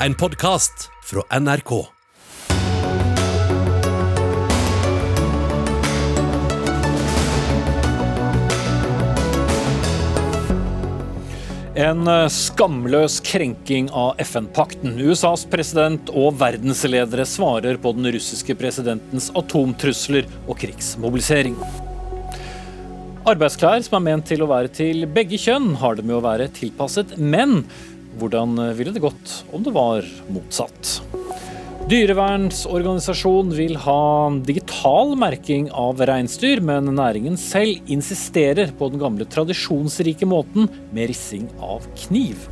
en podkast fra NRK. En eh, skamløs krenking av FN-pakten. USAs president og verdensledere svarer på den russiske presidentens atomtrusler og krigsmobilisering. Arbeidsklær som er ment til å være til begge kjønn, har det med å være tilpasset menn. Hvordan ville det gått om det var motsatt? Dyrevernsorganisasjon vil ha digital merking av reinsdyr, men næringen selv insisterer på den gamle tradisjonsrike måten med rissing av kniv.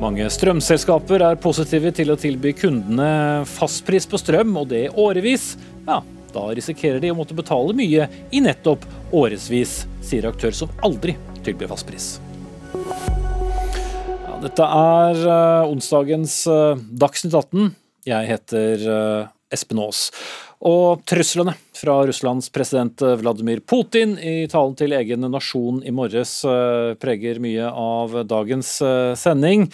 Mange strømselskaper er positive til å tilby kundene fastpris på strøm, og det årevis. Ja, da risikerer de å måtte betale mye i nettopp årevis, sier aktør som aldri tilbyr fastpris. Dette er uh, onsdagens uh, Dagsnytt 18. Jeg heter eh, Espen Aas. Og truslene fra Russlands president eh, Vladimir Putin i talen til egen nasjon i morges eh, preger mye av dagens sending.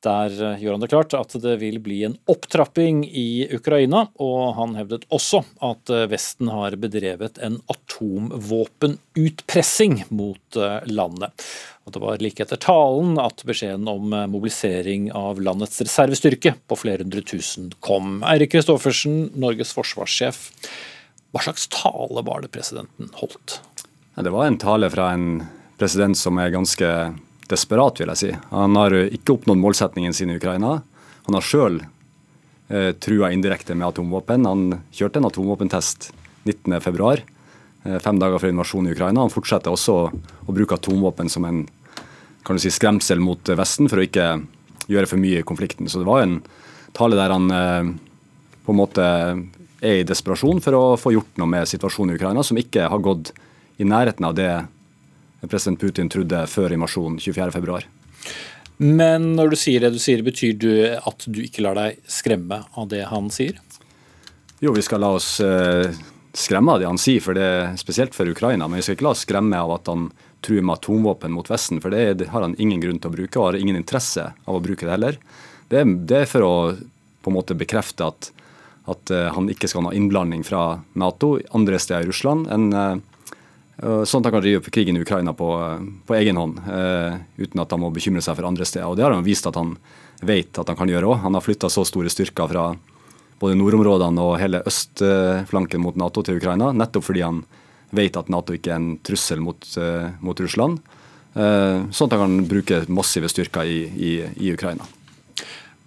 Der gjør han det klart at det vil bli en opptrapping i Ukraina, og han hevdet også at Vesten har bedrevet en atomvåpenutpressing mot landet. Og det var like etter talen at beskjeden om eh, mobilisering av landets reservestyrke på flere hundre tusen kom. Eirik Kristoffersen, Norges forsvarssjef. Hva slags tale var det presidenten holdt? Det var en tale fra en president som er ganske desperat, vil jeg si. Han har ikke oppnådd målsetningen sin i Ukraina. Han har sjøl eh, trua indirekte med atomvåpen. Han kjørte en atomvåpentest 19.2, eh, fem dager før invasjonen i Ukraina. Han fortsetter også å bruke atomvåpen som en kan du si, skremsel mot Vesten for å ikke gjøre for mye i konflikten. Så det var en tale der han eh, på en måte er i desperasjon for å få gjort noe med situasjonen i Ukraina, som ikke har gått i nærheten av det president Putin trodde før invasjonen 24.2. Men når du sier det du sier, betyr det at du ikke lar deg skremme av det han sier? Jo, vi skal la oss eh, skremme av det han sier, for det er spesielt for Ukraina. Men vi skal ikke la oss skremme av at han truer med atomvåpen mot Vesten, for det, har han ingen grunn til å bruke, og har ingen interesse av å bruke det heller. Det, det er for å på en måte bekrefte at, at uh, han ikke skal ha innblanding fra Nato andre steder i Russland enn sånn at han kan drive krigen i Ukraina på, på egen hånd, uh, uten at han må bekymre seg for andre steder. Og Det har han vist at han vet at han kan gjøre òg. Han har flytta så store styrker fra både nordområdene og hele østflanken mot Nato til Ukraina, nettopp fordi han vet at Nato ikke er en trussel mot, uh, mot Russland. Uh, sånn at han kan bruke massive styrker i, i, i, Ukraina.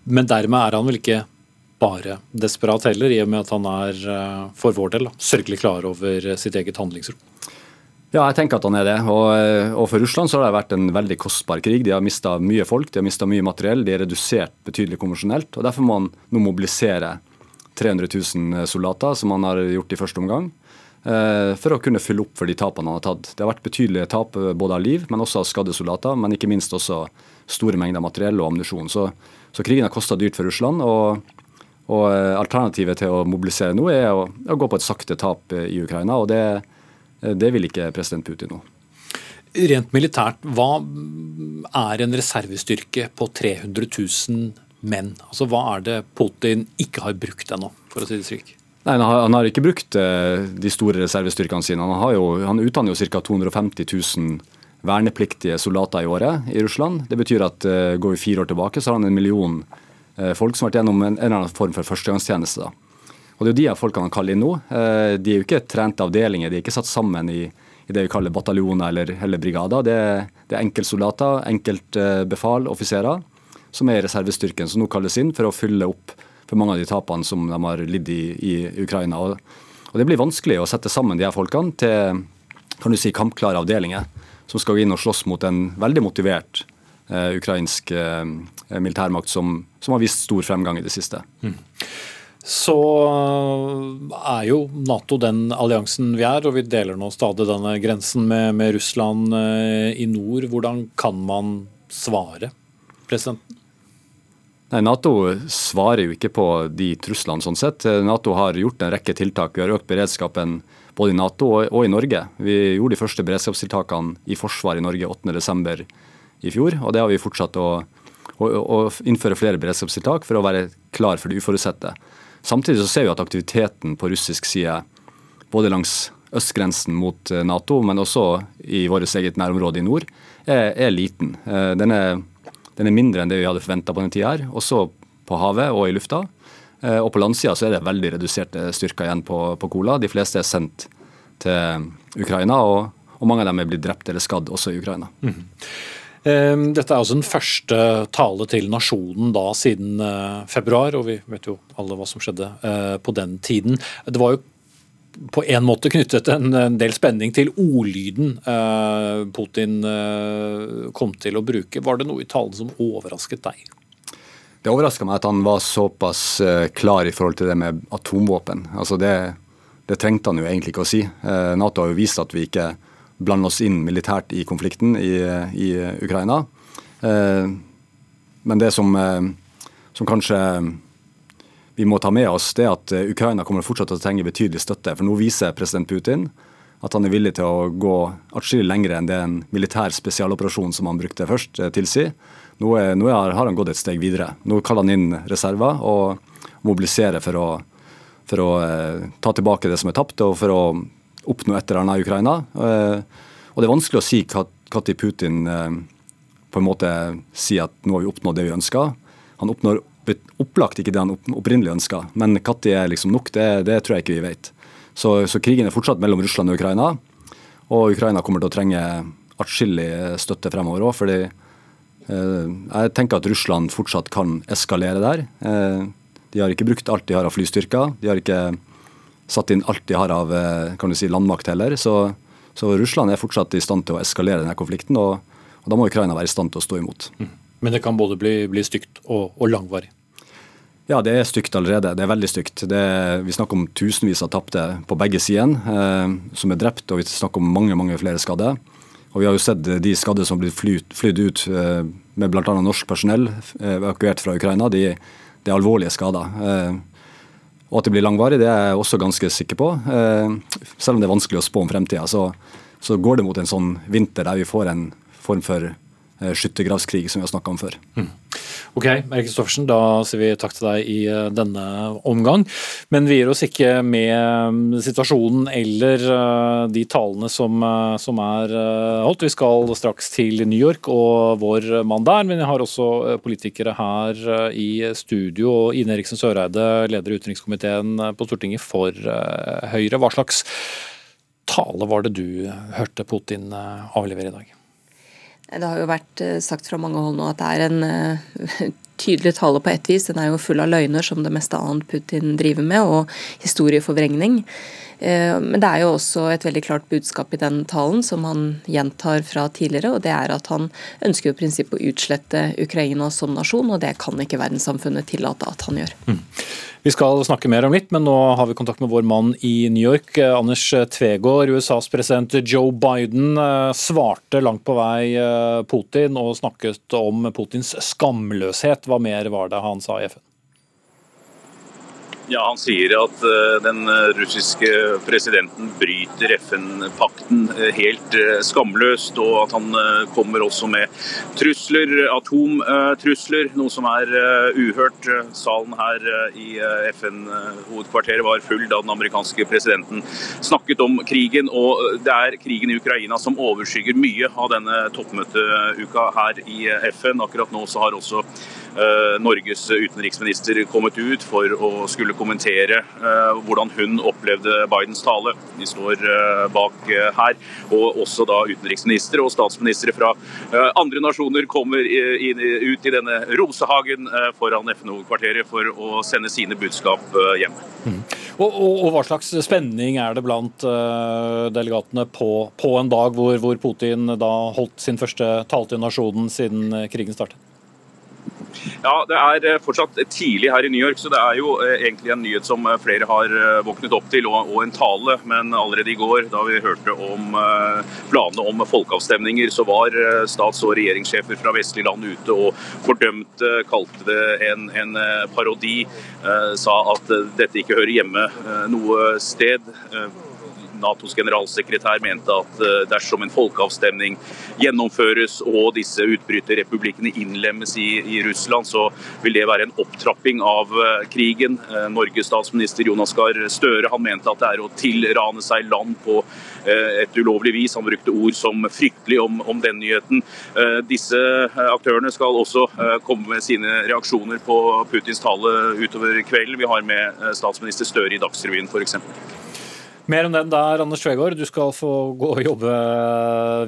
Men dermed er han vel ikke bare desperat heller, i og med at han er for vår del sørgelig klar over sitt eget handlingsrom? Ja, jeg tenker at han er det. Og, og, For Russland så har det vært en veldig kostbar krig. De har mista mye folk, de har mista mye materiell, de er redusert betydelig konvensjonelt. og Derfor må han nå mobilisere 300 000 soldater, som han har gjort i første omgang. Eh, for å kunne fylle opp for de tapene han har tatt. Det har vært betydelige tap eh, både av liv, men også av skadde soldater. Men ikke minst også store mengder materiell og ammunisjon. Så, så, krigen har kosta dyrt for Russland. og, og eh, Alternativet til å mobilisere nå er å, å gå på et sakte tap i Ukraina. og det, det vil ikke president Putin nå. Rent militært, hva er en reservestyrke på 300 000 menn? Altså, Hva er det Putin ikke har brukt ennå, for å si det slik? Nei, han har, han har, ikke brukt uh, de store reservestyrkene sine. Han, jo, han utdanner jo ca. 250 000 vernepliktige soldater i året i Russland. Det betyr at uh, går vi fire år tilbake, så har han en million folk som har vært gjennom en, en, eller annen form for førstegangstjeneste. Da. Og Det er jo de folkene han kaller inn nå. de er jo ikke trente avdelinger, de er ikke satt sammen i, i det vi kaller bataljoner eller, eller brigader. Det, det, er enkeltsoldater, enkeltbefal, offiserer, som er i reservestyrken, som nå kalles inn for å fylle opp for mange av de tapene som de har lidd i, i Ukraina. Og, og, Det blir vanskelig å sette sammen de her folkene til kan du si, kampklare avdelinger som skal gå inn og slåss mot en veldig motivert eh, ukrainsk eh, militærmakt som, som, har vist stor fremgang i det siste. Mm. Så er jo Nato den alliansen vi er, og vi deler nå stadig denne grensen med, med Russland eh, i nord. Hvordan kan man svare presidenten? Nei, Nato svarer jo ikke på de truslene sånn sett. Nato har gjort en rekke tiltak. Vi har økt beredskapen både i Nato og i Norge. Vi gjorde de første beredskapstiltakene i forsvar i Norge 8.12. i fjor, og det har vi fortsatt å, å å innføre flere beredskapstiltak for å være klar for det uforutsette. Samtidig så ser vi at aktiviteten på russisk side, både langs østgrensen mot eh, Nato, men også i vårt eget nærområde i nord, er, er liten. Eh, den er, den er, mindre enn det vi hadde forventa på den tida her, også på havet og i lufta. Eh, og på landsida så er det veldig reduserte styrker igjen på, på Kola. De fleste er sendt til Ukraina, og, og, mange av dem er blitt drept eller skadd også i Ukraina. Mm. Dette er altså den første tale til nasjonen da siden februar, og vi vet jo alle hva som skjedde på den tiden. Det var jo på en måte knyttet en, del spenning til ordlyden eh, Putin eh, kom til å bruke. Var det noe i talen som overrasket deg? Det overraska meg at han var såpass eh, klar i forhold til det med atomvåpen. Altså det, det trengte han jo egentlig ikke å si. Nato har jo vist at vi ikke blander oss inn militært i konflikten i, i Ukraina. Men det som, som kanskje vi må ta med oss, det at eh, Ukraina kommer fortsatt til å trenge betydelig støtte. For nå viser president Putin at han er villig til å gå atskillig lenger enn det en militær spesialoperasjon som han brukte først, eh, tilsier. Nå, nå har han gått et steg videre. Nå kaller han inn reserver og mobiliserer for å, for å eh, ta tilbake det som er tapt, og for å oppnå et eller annet i Ukraina. Eh, og Det er vanskelig å si når Putin eh, på en måte sier at nå har vi oppnådd det vi ønsker. Han oppnår opplagt ikke det han opprinnelig ønska, men når er liksom nok, det, det, tror jeg ikke vi vet. Så, så, krigen er fortsatt mellom Russland og Ukraina, og Ukraina kommer til å trenge atskillig støtte fremover òg. fordi eh, jeg tenker at Russland fortsatt kan eskalere der. Eh, de har ikke brukt alt de har av flystyrker. De har ikke satt inn alt de har av eh, kan du si, landmakt heller. Så, så, Russland er fortsatt i stand til å eskalere denne konflikten, og, og da må Ukraina være i stand til å stå imot. Mm. Men det kan både bli, bli stygt og, og, langvarig? Ja, det er stygt allerede. Det er veldig stygt. Er, vi snakker om tusenvis av tapte på begge sider eh, som er drept, og vi snakker om mange mange flere skadde. Og Vi har jo sett de skadde som har blitt flydd ut eh, med bl.a. norsk personell eh, evakuert fra Ukraina. De, de er alvorlige skader. Eh, og at det blir langvarig, det er jeg også ganske sikker på. Eh, selv om det er vanskelig å spå om fremtida, så, så går det mot en sånn vinter der vi får en form for skyttergravskrig, som vi har snakka om før. Mm. Ok, Erik Kristoffersen, da sier vi takk til deg i eh, denne omgang. Men vi gir oss ikke med mm, situasjonen eller eh, de talene som, som er holdt. Vi skal straks til New York og vår mann der, men jeg har også politikere her i studio. og Ine Eriksen Søreide, leder i utenrikskomiteen på Stortinget for Høyre. Hva slags tale var det du hørte Putin avlevere i dag? Det har jo vært eh, sagt fra mange hold nå at det er en uh, tydelig tale på ett vis. Den er jo full av løgner, som det meste annet Putin driver med, og historieforvrengning. Uh, men det er jo også et veldig klart budskap i den talen, som han gjentar fra tidligere, og det er at han ønsker jo prinsippet å utslette Ukraina som nasjon, og det kan ikke verdenssamfunnet tillate at han gjør. Mm. Vi skal snakke mer om litt, men nå har vi kontakt med vår mann i New York. Eh, Anders Tvegård, USAs president Joe Biden eh, svarte langt på vei eh, Putin og snakket om Putins skamløshet. Hva mer var det han sa i FN? Ja, Han sier at eh, den eh, russiske presidenten bryter FN-pakten eh, helt skamløst, og at han kommer også med trusler, atomtrusler, noe som er uhørt. Salen her i FN-hovedkvarteret var full da den amerikanske presidenten snakket om krigen, og det er krigen i Ukraina som overskygger mye av denne toppmøteuka her i FN. Akkurat nå så har også Norges utenriksminister kommet ut for å skulle kommentere eh, hvordan hun opplevde Bidens tale. Vi står eh, bak her. Og også da utenriksministre og statsministre fra andre nasjoner kommer ut i denne rosehagen foran FNO-kvarteret for å sende sine budskap hjem. Mm. Og, og, og, hva slags spenning er det blant delegatene på, på, en dag hvor, hvor Putin da holdt sin første tale til nasjonen siden krigen startet? Ja, Det er eh, fortsatt tidlig her i New York, så det er jo eh, egentlig en nyhet som eh, flere har våknet opp til, og, en tale. Men allerede i går, da vi hørte om planene om folkeavstemninger, så var stats- og regjeringssjefer fra vestlige land ute og fordømte, kalte det en, en parodi. Sa at dette ikke hører hjemme noe sted Natos generalsekretær mente at dersom en folkeavstemning gjennomføres og disse utbryterrepublikkene innlemmes i, i Russland, så vil det være en opptrapping av krigen. Norges statsminister Jonas Gahr Støre han mente at det er å tilrane seg land på et ulovlig vis. Han brukte ord som fryktelig om, om den nyheten. Disse aktørene skal også komme med sine reaksjoner på Putins tale utover kvelden. Vi har med eh, statsminister Støre i Dagsrevyen f.eks. Mer om den der, Anders Tvegård. Du skal få gå og jobbe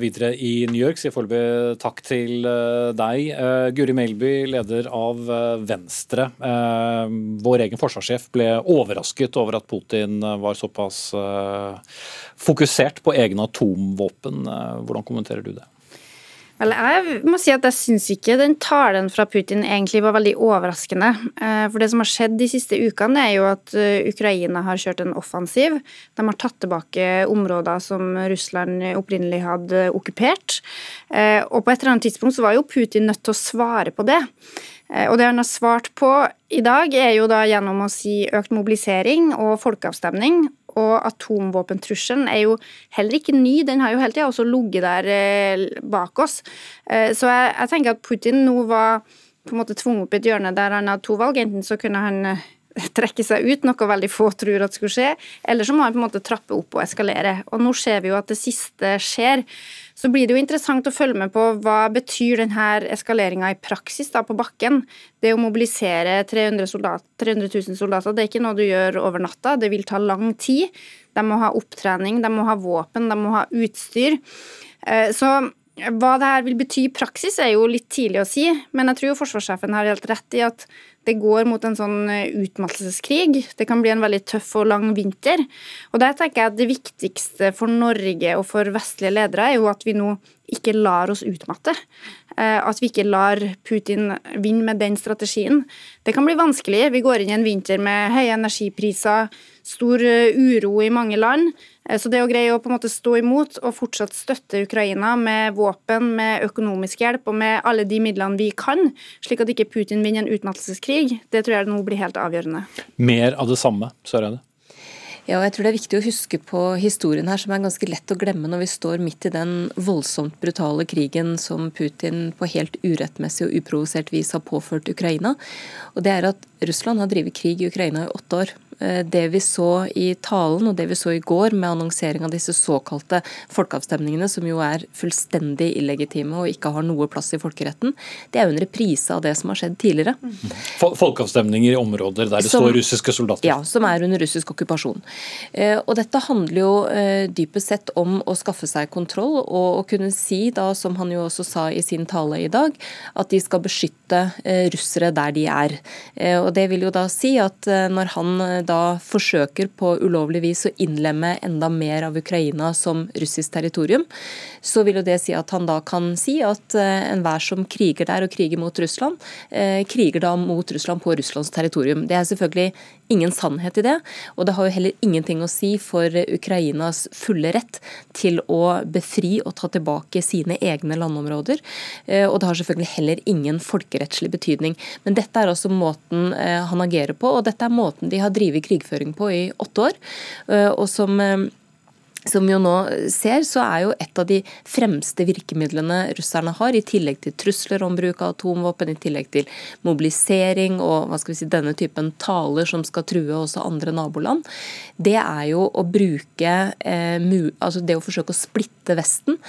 videre i New York. Sier foreløpig takk til eh, deg. Guri Melby, leder av Venstre. Vår egen forsvarssjef ble overrasket over at Putin var såpass fokusert på egne atomvåpen. Hvordan kommenterer du det? Vel, jeg må si at jeg syns ikke den talen fra Putin egentlig var veldig overraskende. Eh, for det som har skjedd de siste ukene, er jo at eh, Ukraina har kjørt en offensiv. De har tatt tilbake områder som Russland opprinnelig hadde okkupert. Eh, og på et eller annet tidspunkt så var jo Putin nødt til å svare på det. Og det han har svart på i dag, er jo da gjennom å si økt mobilisering og folkeavstemning, og atomvåpentrusselen er jo heller ikke ny, den har jo hele tida også ligget der eh, bak oss. Eh, så jeg, jeg, tenker at Putin nå var på en måte tvunget opp i et hjørne der han hadde to valg. Enten så kunne han eh, trekke seg ut, noe veldig få tror at skulle skje, eller så må han på en måte trappe opp og eskalere. Og nå ser vi jo at det siste skjer. Så blir det jo interessant å følge med på hva betyr denne eskaleringa i praksis da på bakken. Det å mobilisere 300, soldat, 300 000 soldater det er ikke noe du gjør over natta, det vil ta lang tid. De må ha opptrening, de må ha våpen, de må ha utstyr. Eh, så hva det her vil bety i praksis, er jo litt tidlig å si, men jeg tror jo forsvarssjefen har helt rett i at det går mot en sånn eh, utmattelseskrig. Det kan bli en veldig tøff og lang vinter. Og der tenker jeg at det viktigste for Norge og for vestlige ledere er jo at vi nå ikke lar oss utmatte. Eh, at vi ikke lar Putin vinne med den strategien. Det kan bli vanskelig. Vi går inn i en vinter med høye energipriser, stor eh, uro i mange land. Eh, så det å greie å på en måte stå imot og fortsatt støtte Ukraina med våpen, med økonomisk hjelp og med alle de midlene vi kan, slik at ikke Putin vinner en utmattelseskrig, det tror jeg nå blir helt avgjørende. Mer av det samme, Søreide? Ja, og jeg tror det er viktig å huske på historien her, som er ganske lett å glemme når vi står midt i den voldsomt brutale krigen som Putin på helt urettmessig og uprovosert vis har påført Ukraina. Og det er at Russland har drevet krig i Ukraina i åtte år. Eh, det vi så i talen og det vi så i går med annonsering av disse såkalte folkeavstemningene, som jo er fullstendig illegitime og ikke har noe plass i folkeretten, det er jo en reprise av det som har skjedd tidligere. Folkeavstemninger i områder der det som, står russiske soldater? Ja, som er under russisk okkupasjon. Eh, og dette handler jo eh, dypest sett om å skaffe seg kontroll og å kunne si, da, som han jo også sa i sin tale i dag, at de skal beskytte russere der de er. Og det vil jo da si at når han da forsøker på ulovlig vis å innlemme enda mer av Ukraina som russisk territorium, så vil jo det si at han da kan si at eh, enhver som kriger der og kriger mot Russland, eh, kriger da mot Russland på Russlands territorium. Det er selvfølgelig ingen sannhet i det, og det har jo heller ingenting å si for Ukrainas fulle rett til å befri og ta tilbake sine egne landområder. Eh, og det har selvfølgelig heller ingen folkerettslig betydning. Men dette er også måten han agerer på, og dette er måten de har drevet krigføring på i åtte år. og som som jo nå ser, så er jo et av de fremste virkemidlene russerne har, i tillegg til trusler om bruk av atomvåpen, i tillegg til mobilisering og hva skal vi si, denne typen taler som skal true også andre naboland, det er jo å bruke eh, altså det å forsøke å splitte Vesten,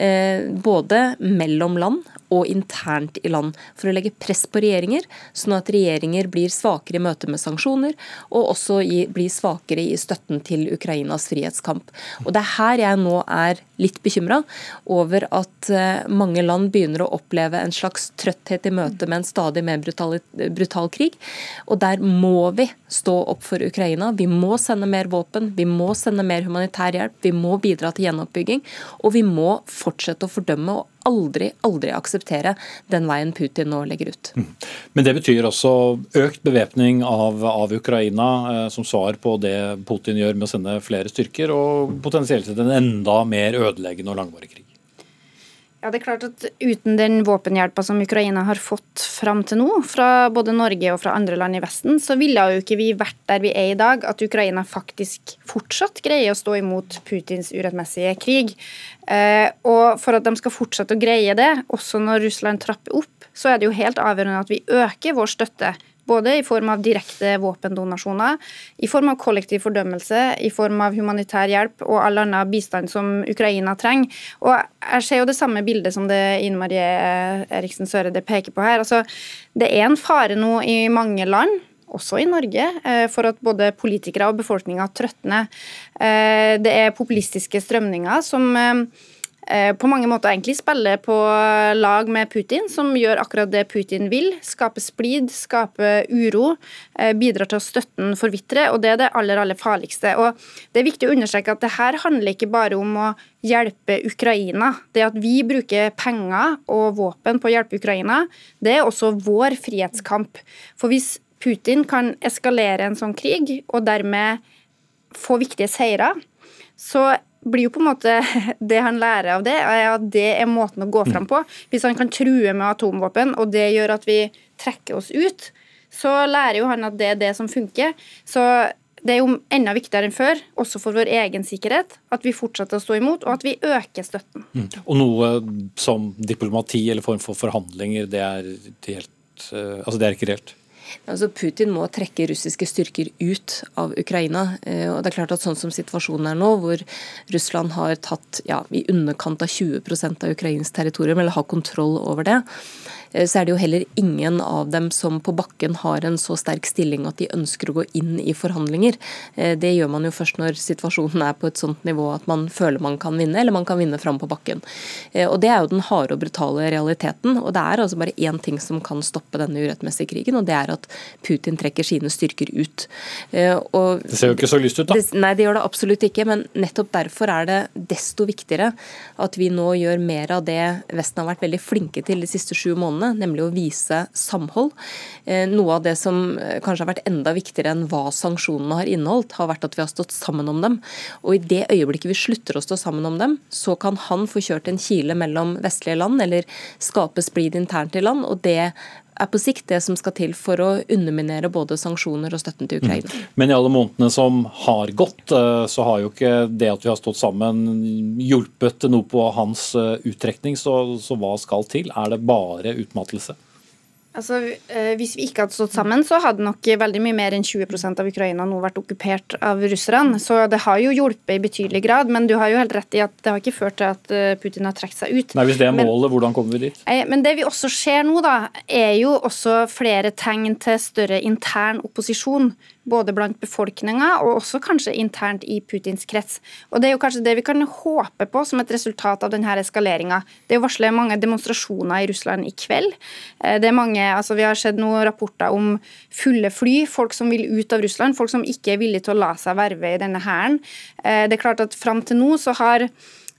eh, både mellom land og internt i land, for å legge press på regjeringer, sånn at regjeringer blir svakere i møte med sanksjoner, og også blir svakere i støtten til Ukrainas frihetskamp. Og Det er her jeg nå er litt bekymra over at eh, mange land begynner å oppleve en slags trøtthet i møte med en stadig mer brutal, brutal krig. Og der må vi stå opp for Ukraina. Vi må sende mer våpen, vi må sende mer humanitær hjelp, vi må bidra til gjenoppbygging, og vi må fortsette å fordømme og aldri, aldri akseptere den veien Putin nå legger ut. Mm. Men det betyr også økt bevæpning av, av, Ukraina eh, som svar på det Putin gjør med å sende flere styrker, og potensielt en enda mer ødeleggende og langvarig krig? Ja, det er klart at Uten den våpenhjelpa som Ukraina har fått fram til nå, fra både Norge og fra andre land i Vesten, så ville jo ikke vi vært der vi er i dag, at Ukraina faktisk fortsatt greier å stå imot Putins urettmessige krig. Eh, og For at de skal fortsette å greie det, også når Russland trapper opp, så er det jo helt avgjørende at vi øker vår støtte både i form av direkte våpendonasjoner, i form av kollektiv fordømmelse, i form av humanitær hjelp og all annen bistand som Ukraina trenger. Og Jeg ser jo det samme bildet som det Ine Marie Eriksen Søreide peker på her. Altså, det er en fare nå i mange land også i Norge, eh, for at både politikere og befolkninga trøtner. Eh, det er populistiske strømninger som eh, på mange måter egentlig spiller på lag med Putin, som gjør akkurat det Putin vil. Skape splid, skape uro, eh, bidrar til å støtte den forvitre. og Det er det aller aller farligste. Og Det er viktig å understreke at det her handler ikke bare om å hjelpe Ukraina. Det at vi bruker penger og våpen på å hjelpe Ukraina, det er også vår frihetskamp. For hvis Putin kan eskalere en sånn krig, og dermed få viktige seirer, så blir jo på en måte Det han lærer av det, er at det er måten å gå fram på. Hvis han kan true med atomvåpen, og det gjør at vi trekker oss ut, så lærer jo han at det er det som funker. Så det er jo enda viktigere enn før, også for vår egen sikkerhet, at vi fortsetter å stå imot, og at vi øker støtten. Mm. Og noe som diplomati eller form for forhandlinger, det er, helt, eh, altså det er ikke reelt? Altså Putin må trekke russiske styrker ut av Ukraina. Eh, og det er klart at Sånn som situasjonen er nå, hvor Russland har tatt ja, i underkant av 20% av Ukrains territorium, eller har kontroll over det, så er det jo heller ingen av dem som på bakken har en så sterk stilling at de ønsker å gå inn i forhandlinger. Eh, det gjør man jo først når situasjonen er på et sånt nivå at man føler man kan vinne, eller man kan vinne fram på bakken. Eh, og Det er jo den harde og brutale realiteten. og Det er altså bare én ting som kan stoppe denne urettmessige krigen, og det er at Putin trekker sine styrker ut. Og det ser jo ikke så lyst ut, da. Det, nei, det gjør det absolutt ikke. Men nettopp derfor er det desto viktigere at vi nå gjør mer av det Vesten har vært veldig flinke til de siste sju månedene månedene, nemlig å vise samhold. Eh, noe av det som eh, kanskje har vært enda viktigere enn hva sanksjonene har inneholdt, har vært at vi har stått sammen om dem. Og i det øyeblikket vi slutter å stå sammen om dem, så kan han få kjørt en kile mellom vestlige land, eller skape splid internt i land. og det er på sikt det som skal til for å underminere både sanksjoner og støtten til Ukraina. Mm. Men i alle månedene som har gått, eh, så har jo ikke det at vi har stått sammen hjulpet noe på hans uttrekning, så, så hva skal til? Er det bare utmattelse? Altså, eh, Hvis vi ikke hadde stått sammen, så hadde nok veldig mye mer enn 20% av Ukraina nå vært okkupert av russerne. Så det har jo hjulpet i betydelig grad, men du har jo helt rett i at det har ikke ført til at eh, Putin har trukket seg ut. Nei, Hvis det er målet, men, hvordan kommer vi dit? Men det vi også ser nå, da, er jo også flere tegn til større intern opposisjon både blant befolkninga og også kanskje internt i Putins krets. Og Det er jo kanskje det vi kan håpe på som et resultat av denne eskaleringa. Det er jo varslet mange demonstrasjoner i Russland i kveld. Eh, det er mange, altså Vi har sett noen rapporter om fulle fly, folk som vil ut av Russland, folk som ikke er villige til å la seg verve i denne hæren. Eh, det er klart at Fram til nå så har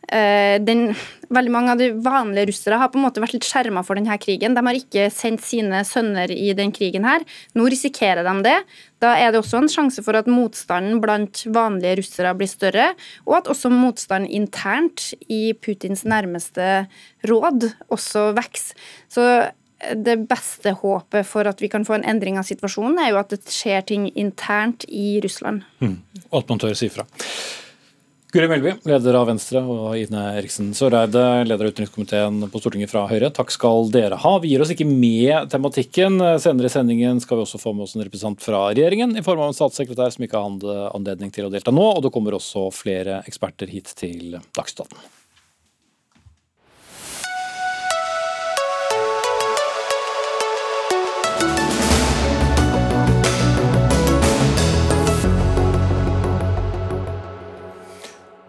den, veldig mange av de vanlige russere har på en måte vært litt skjerma for denne krigen. De har ikke sendt sine sønner i den krigen her. Nå risikerer de det. Da er det også en sjanse for at motstanden blant vanlige russere blir større, og at også motstanden internt i Putins nærmeste råd også vokser. Så det beste håpet for at vi kan få en endring av situasjonen, er jo at det skjer ting internt i Russland. Mm. Og at man tør si fra. Guri Melby, leder av Venstre, og Ine Eriksen Søreide, leder av utenrikskomiteen på Stortinget fra Høyre. Takk skal dere ha. Vi gir oss ikke med tematikken. Senere i sendingen skal vi også få med oss en representant fra regjeringen, i form av en statssekretær som ikke har anledning til å delta nå. Og det kommer også flere eksperter hit til Dagsnytt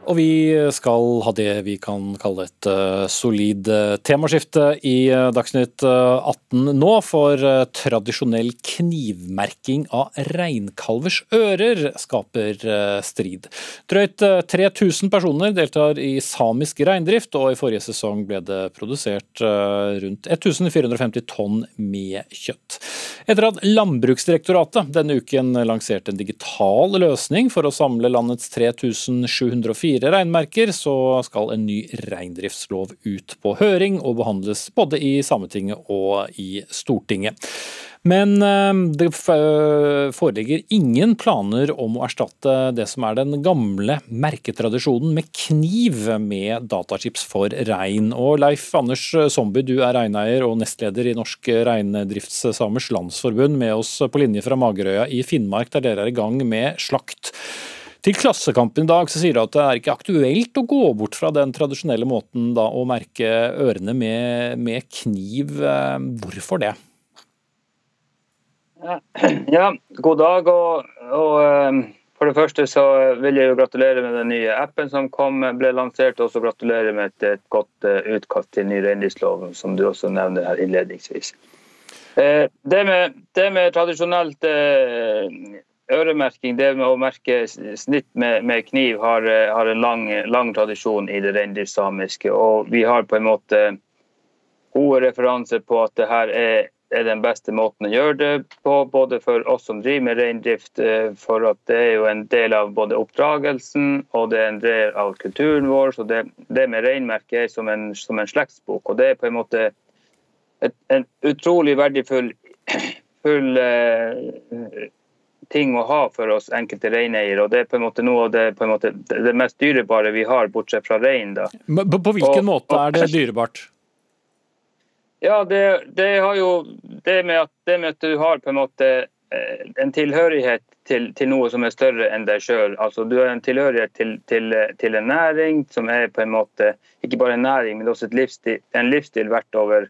Og vi skal ha det vi kan kalle et uh, solid uh, temaskifte i uh, Dagsnytt 18 nå. For tradisjonell knivmerking av reinkalvers ører skaper strid. Drøyt 3000 personer deltar i samisk reindrift, og i forrige sesong ble det produsert rundt 1450 tonn med kjøtt. Etter at Landbruksdirektoratet denne uken lanserte en digital løsning for å samle landets 3704 fire reinmerker, så skal en ny reindriftslov ut på høring og behandles både i Sametinget og i Stortinget. Men eh, det foreligger ingen planer om å erstatte det som er den gamle merketradisjonen med kniv med datachips for rein. Og Leif Anders Somby, du er reineier og nestleder i Norsk reindriftssamers landsforbund, med oss på linje fra Magerøya i Finnmark, der dere er i gang med slakt. Til Klassekampen i dag så sier du at det er ikke aktuelt å gå bort fra den tradisjonelle måten da, å merke ørene med, med kniv. Hvorfor det? Ja, god dag. Og, og, eh, for det første så vil jeg jo gratulere med den nye appen som kom, ble lansert, og så gratulere med et, et godt eh, utkast til ny reindriftslov, som du også nevner her innledningsvis. Eh, det med, det med tradisjonelt øremerking, det med å merke snitt med, med kniv, har, har en lang, lang, tradisjon i det reindriftssamiske. Og vi har på en måte gode referanser på at det her er er den beste måten å gjøre det på, både for oss som driver med reindrift, eh, for at det er jo en del av både oppdragelsen og det er en del av kulturen vår. så Det, det med reinmerke er som en, som en, slektsbok, og det er på en måte et, en utrolig verdifull full, uh, ting å ha for oss enkelte reineiere. og Det er på en måte noe av det, måte, det mest dyrebare vi har, bortsett fra rein. da. På, på hvilken og, måte er det dyrebart? Ja, det, det, har jo det med, at, det med, at, du har på en måte eh, en tilhørighet til, til noe som er større enn deg sjøl. Altså, du har en tilhørighet til, til, til, en næring som er på en måte ikke bare en næring, men også livsstil, en livsstil verdt over,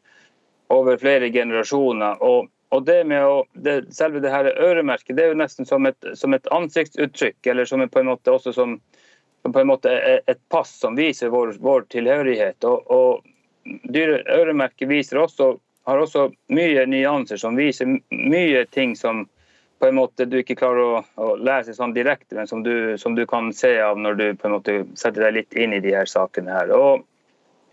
over flere generasjoner. Og, og det med å, det, selve det her øremerket det er jo nesten som et, som et ansiktsuttrykk, eller som på en måte også som, som på en måte et pass som viser vår, vår tilhørighet. og, og dyre øremerket viser også, har også mye nyanser som viser mye ting som på en måte du ikke klarer å, å lese sånn direkte, men som du, som du, kan se av når du på en måte setter deg litt inn i de her sakene. her. Og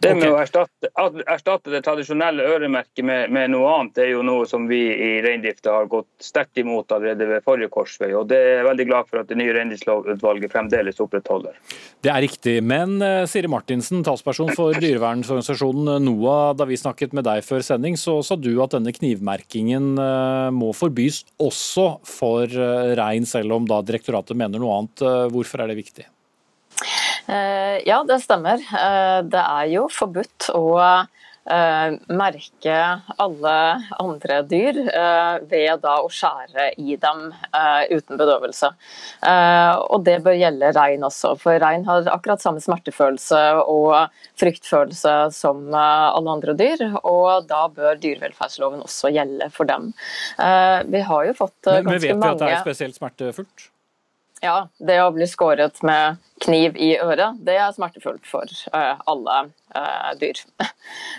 det med å erstatte, erstatte, det tradisjonelle øremerket med, med, noe annet, det er jo noe som vi i reindrifta har gått sterkt imot allerede ved forrige korsvei. og Det er jeg veldig glad for at det nye reindriftslovutvalget fremdeles opprettholder. Det er riktig. Men eh, Siri Martinsen, talsperson for dyrevernsorganisasjonen NOAH, da vi snakket med deg før sending, så sa du at denne knivmerkingen eh, må forbys også for eh, rein, selv om da direktoratet mener noe annet. Hvorfor er det viktig? Eh, ja, det stemmer. Eh, det er jo forbudt å eh, merke alle andre dyr ved da å skjære i dem uten bedøvelse. Og det bør gjelde rein også, for rein har akkurat samme smertefølelse og fryktfølelse som alle andre dyr, og da bør dyrevelferdsloven også gjelde for dem. Vi har jo fått ganske mange Men vet vi at det er spesielt smertefullt? Ja, det å bli skåret med kniv i øret, det er smertefullt for uh, alle uh, dyr.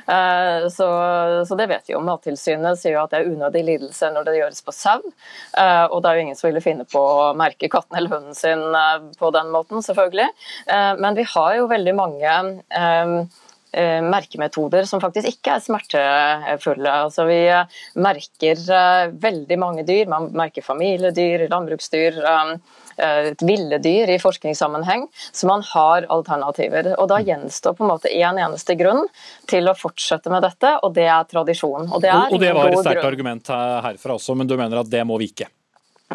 Uh, så, så, det vet vi jo. Mattilsynet sier jo at det er unødig lidelse når det gjøres på sau. og det er jo ingen som ville finne på å merke katten eller hunden sin på den måten, selvfølgelig. men vi har jo veldig mange merkemetoder som faktisk ikke er smertefulle. Altså, vi merker veldig mange dyr. Man merker familiedyr, landbruksdyr. Eh, et ville dyr i forskningssammenheng, så man har alternativer. Og Da gjenstår på en måte én en eneste grunn til å fortsette med dette, og det er tradisjon. Og det, er og det var et sterkt argument herfra også, men du mener at det må vike?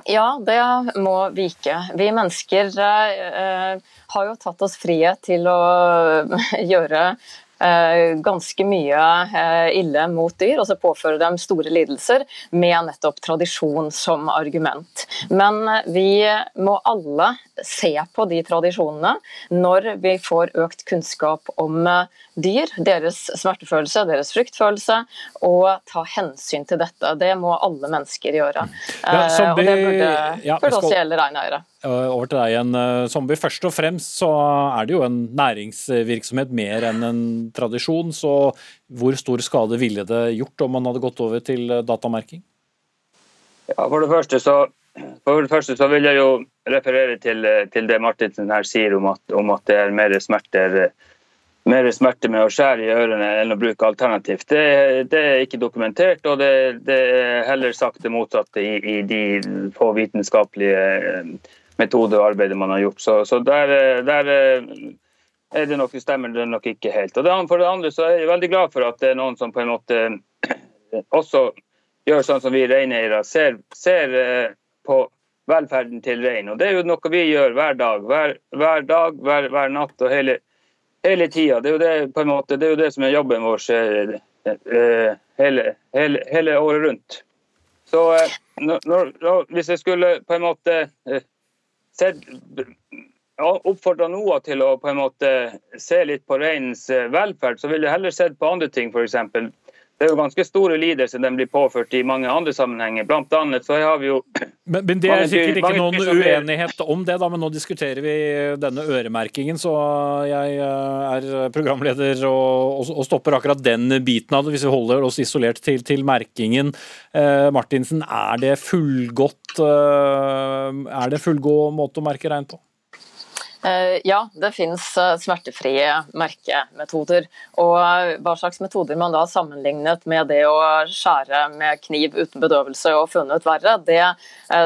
Ja, det må vike. Vi mennesker eh, har jo tatt oss frihet til å gjøre Eh, ganske mye eh, ille mot dyr, og så påføre dem store lidelser med nettopp tradisjon som argument. Men eh, vi må alle se på de tradisjonene når vi får økt kunnskap om dyr, deres smertefølelse, deres fryktfølelse, og ta hensyn til dette. Det må alle mennesker gjøre. Ja, og det burde, ja, burde også gjelde reineiere. Over til deg igjen, Zombie. Først og fremst så er det jo en næringsvirksomhet mer enn en tradisjon. Så hvor stor skade ville det gjort om man hadde gått over til datamerking? Ja, for det første så, det første så vil jeg jo referere til, til det Martinsen her sier om at, om at det er mer smerter mer smerte med å skjære i ørene enn å bruke alternativt. Det, det er ikke dokumentert, og det, det, er heller sagt det motsatte i, i de få vitenskapelige metoder og arbeidet man har gjort. Så, så der, der, er det nok, stemmer det nok ikke helt. Og det, For det andre så er jeg veldig glad for at det er noen som på en måte også gjør sånn som vi reineiere, ser, ser på velferden til rein. Og Det er jo noe vi gjør hver dag, hver, hver dag, hver, hver, natt og hele, hele tida. Det, det, det, er jo det som er jobben vår eh, hele, hele, hele året rundt. Så eh, når, når, hvis jeg skulle på en måte eh, sett oppfordra NOAH til å på en måte se litt på reinens velferd, så ville jeg heller sett på andre ting, f.eks. Det er jo ganske store lidelser den blir påført i mange andre sammenhenger. Blant annet så har vi jo Men, men det er sikkert ikke noen uenighet om det, da, men nå diskuterer vi denne øremerkingen. Så jeg eh, er programleder og, og stopper akkurat den biten av det, hvis vi holder oss isolert til, til merkingen. Eh, Martinsen, er det fullgodt eh, Er det fullgod måte å merke rein på? Eh, ja, det finnes eh, smertefrie merkemetoder. Og eh, hva slags metoder man da har sammenlignet med det å skjære med kniv uten bedøvelse og funnet verre, det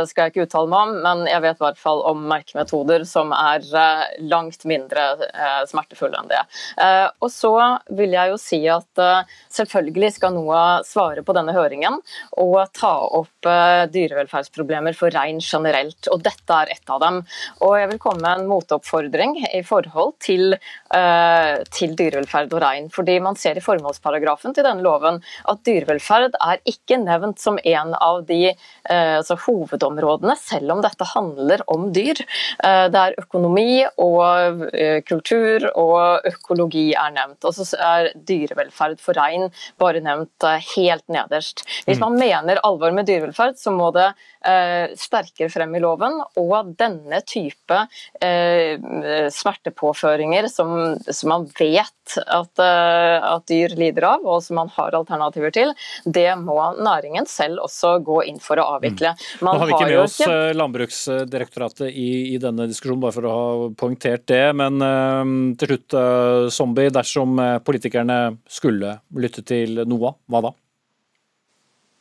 skal jeg ikke uttale meg om, men jeg vet i hvert fall om merkemetoder som er langt mindre smertefulle enn det. Og så vil jeg jo si at selvfølgelig skal NOAH svare på denne høringen og ta opp dyrevelferdsproblemer for rein generelt, og dette er ett av dem. Og jeg vil komme med en motopp oppfordring i forhold til, uh, til dyrevelferd og rein. Fordi man ser i formålsparagrafen til denne loven at dyrevelferd er ikke nevnt som en av de uh, altså hovedområdene, selv om dette handler om dyr. Uh, det er økonomi og kultur og økologi er nevnt. Og så er dyrevelferd for rein bare nevnt helt nederst. Hvis mm. man mener alvor med dyrevelferd, så må det sterkere frem i loven. Og denne type Eh, smertepåføringer som, som man vet at, eh, at, dyr lider av, og som man har alternativer til, det må næringen selv også gå inn for å avvikle. Mm. Man Nå har vi ikke med oss ikke... Eh, Landbruksdirektoratet i, i, denne diskusjonen, bare for å ha poengtert det. Men uh, til slutt, uh, Zombie, dersom politikerne skulle lytte til NOAH, hva da?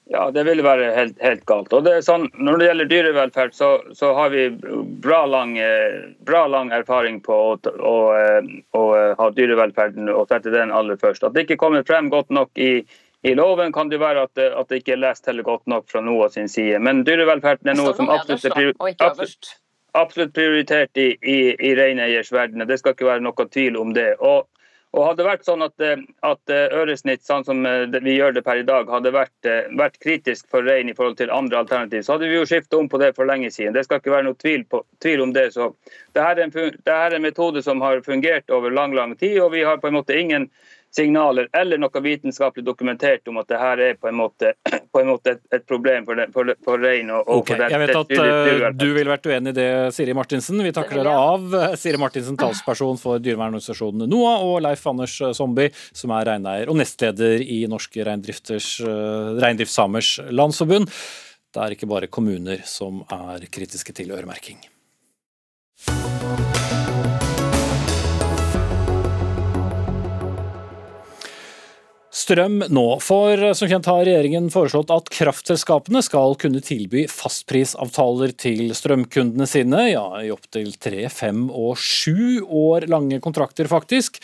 Ja, det ville være helt, helt galt. Og det sånn, når det gjelder dyrevelferd, så, så har vi bra lang, bra lang erfaring på å, å, å, ha dyrevelferden og sette den aller først. At det ikke kommer frem godt nok i, i loven, kan det være at, at, det ikke er lest heller godt nok fra NOAH sin side. Men dyrevelferden er noe som absolutt er, absolutt, absolutt prioritert i, i, i reineiers verden. Det skal ikke være noe tvil om det. Og og Hadde det vært sånn at, eh, at eh, øresnitt, sånn som eh, vi gjør det per i dag, hadde vært, vært kritisk for rein i forhold til andre alternativ, så hadde vi jo skiftet om på det for lenge siden. Det skal ikke være noe tvil, på, tvil om det. Så det er, en, dette er en metode som har fungert over lang lang tid, og vi har på en måte ingen signaler eller noe vitenskapelig dokumentert om at det her er på en måte, på en måte et, et, problem for, det, for, for rein. Og, og okay. for det, Jeg vet at uh, du ville vært uenig i det, Siri Martinsen. Vi takker dere av. Siri Martinsen, talsperson for dyrevernorganisasjonen NOAH, og Leif Anders Somby, som er reineier og nestleder i Norske uh, Reindriftssamers Landsforbund. Det er ikke bare kommuner som er kritiske til øremerking. Strøm nå. For som kjent har regjeringen foreslått at kraftselskapene skal kunne tilby fastprisavtaler til strømkundene sine, ja i opptil tre, fem og sju år lange kontrakter, faktisk.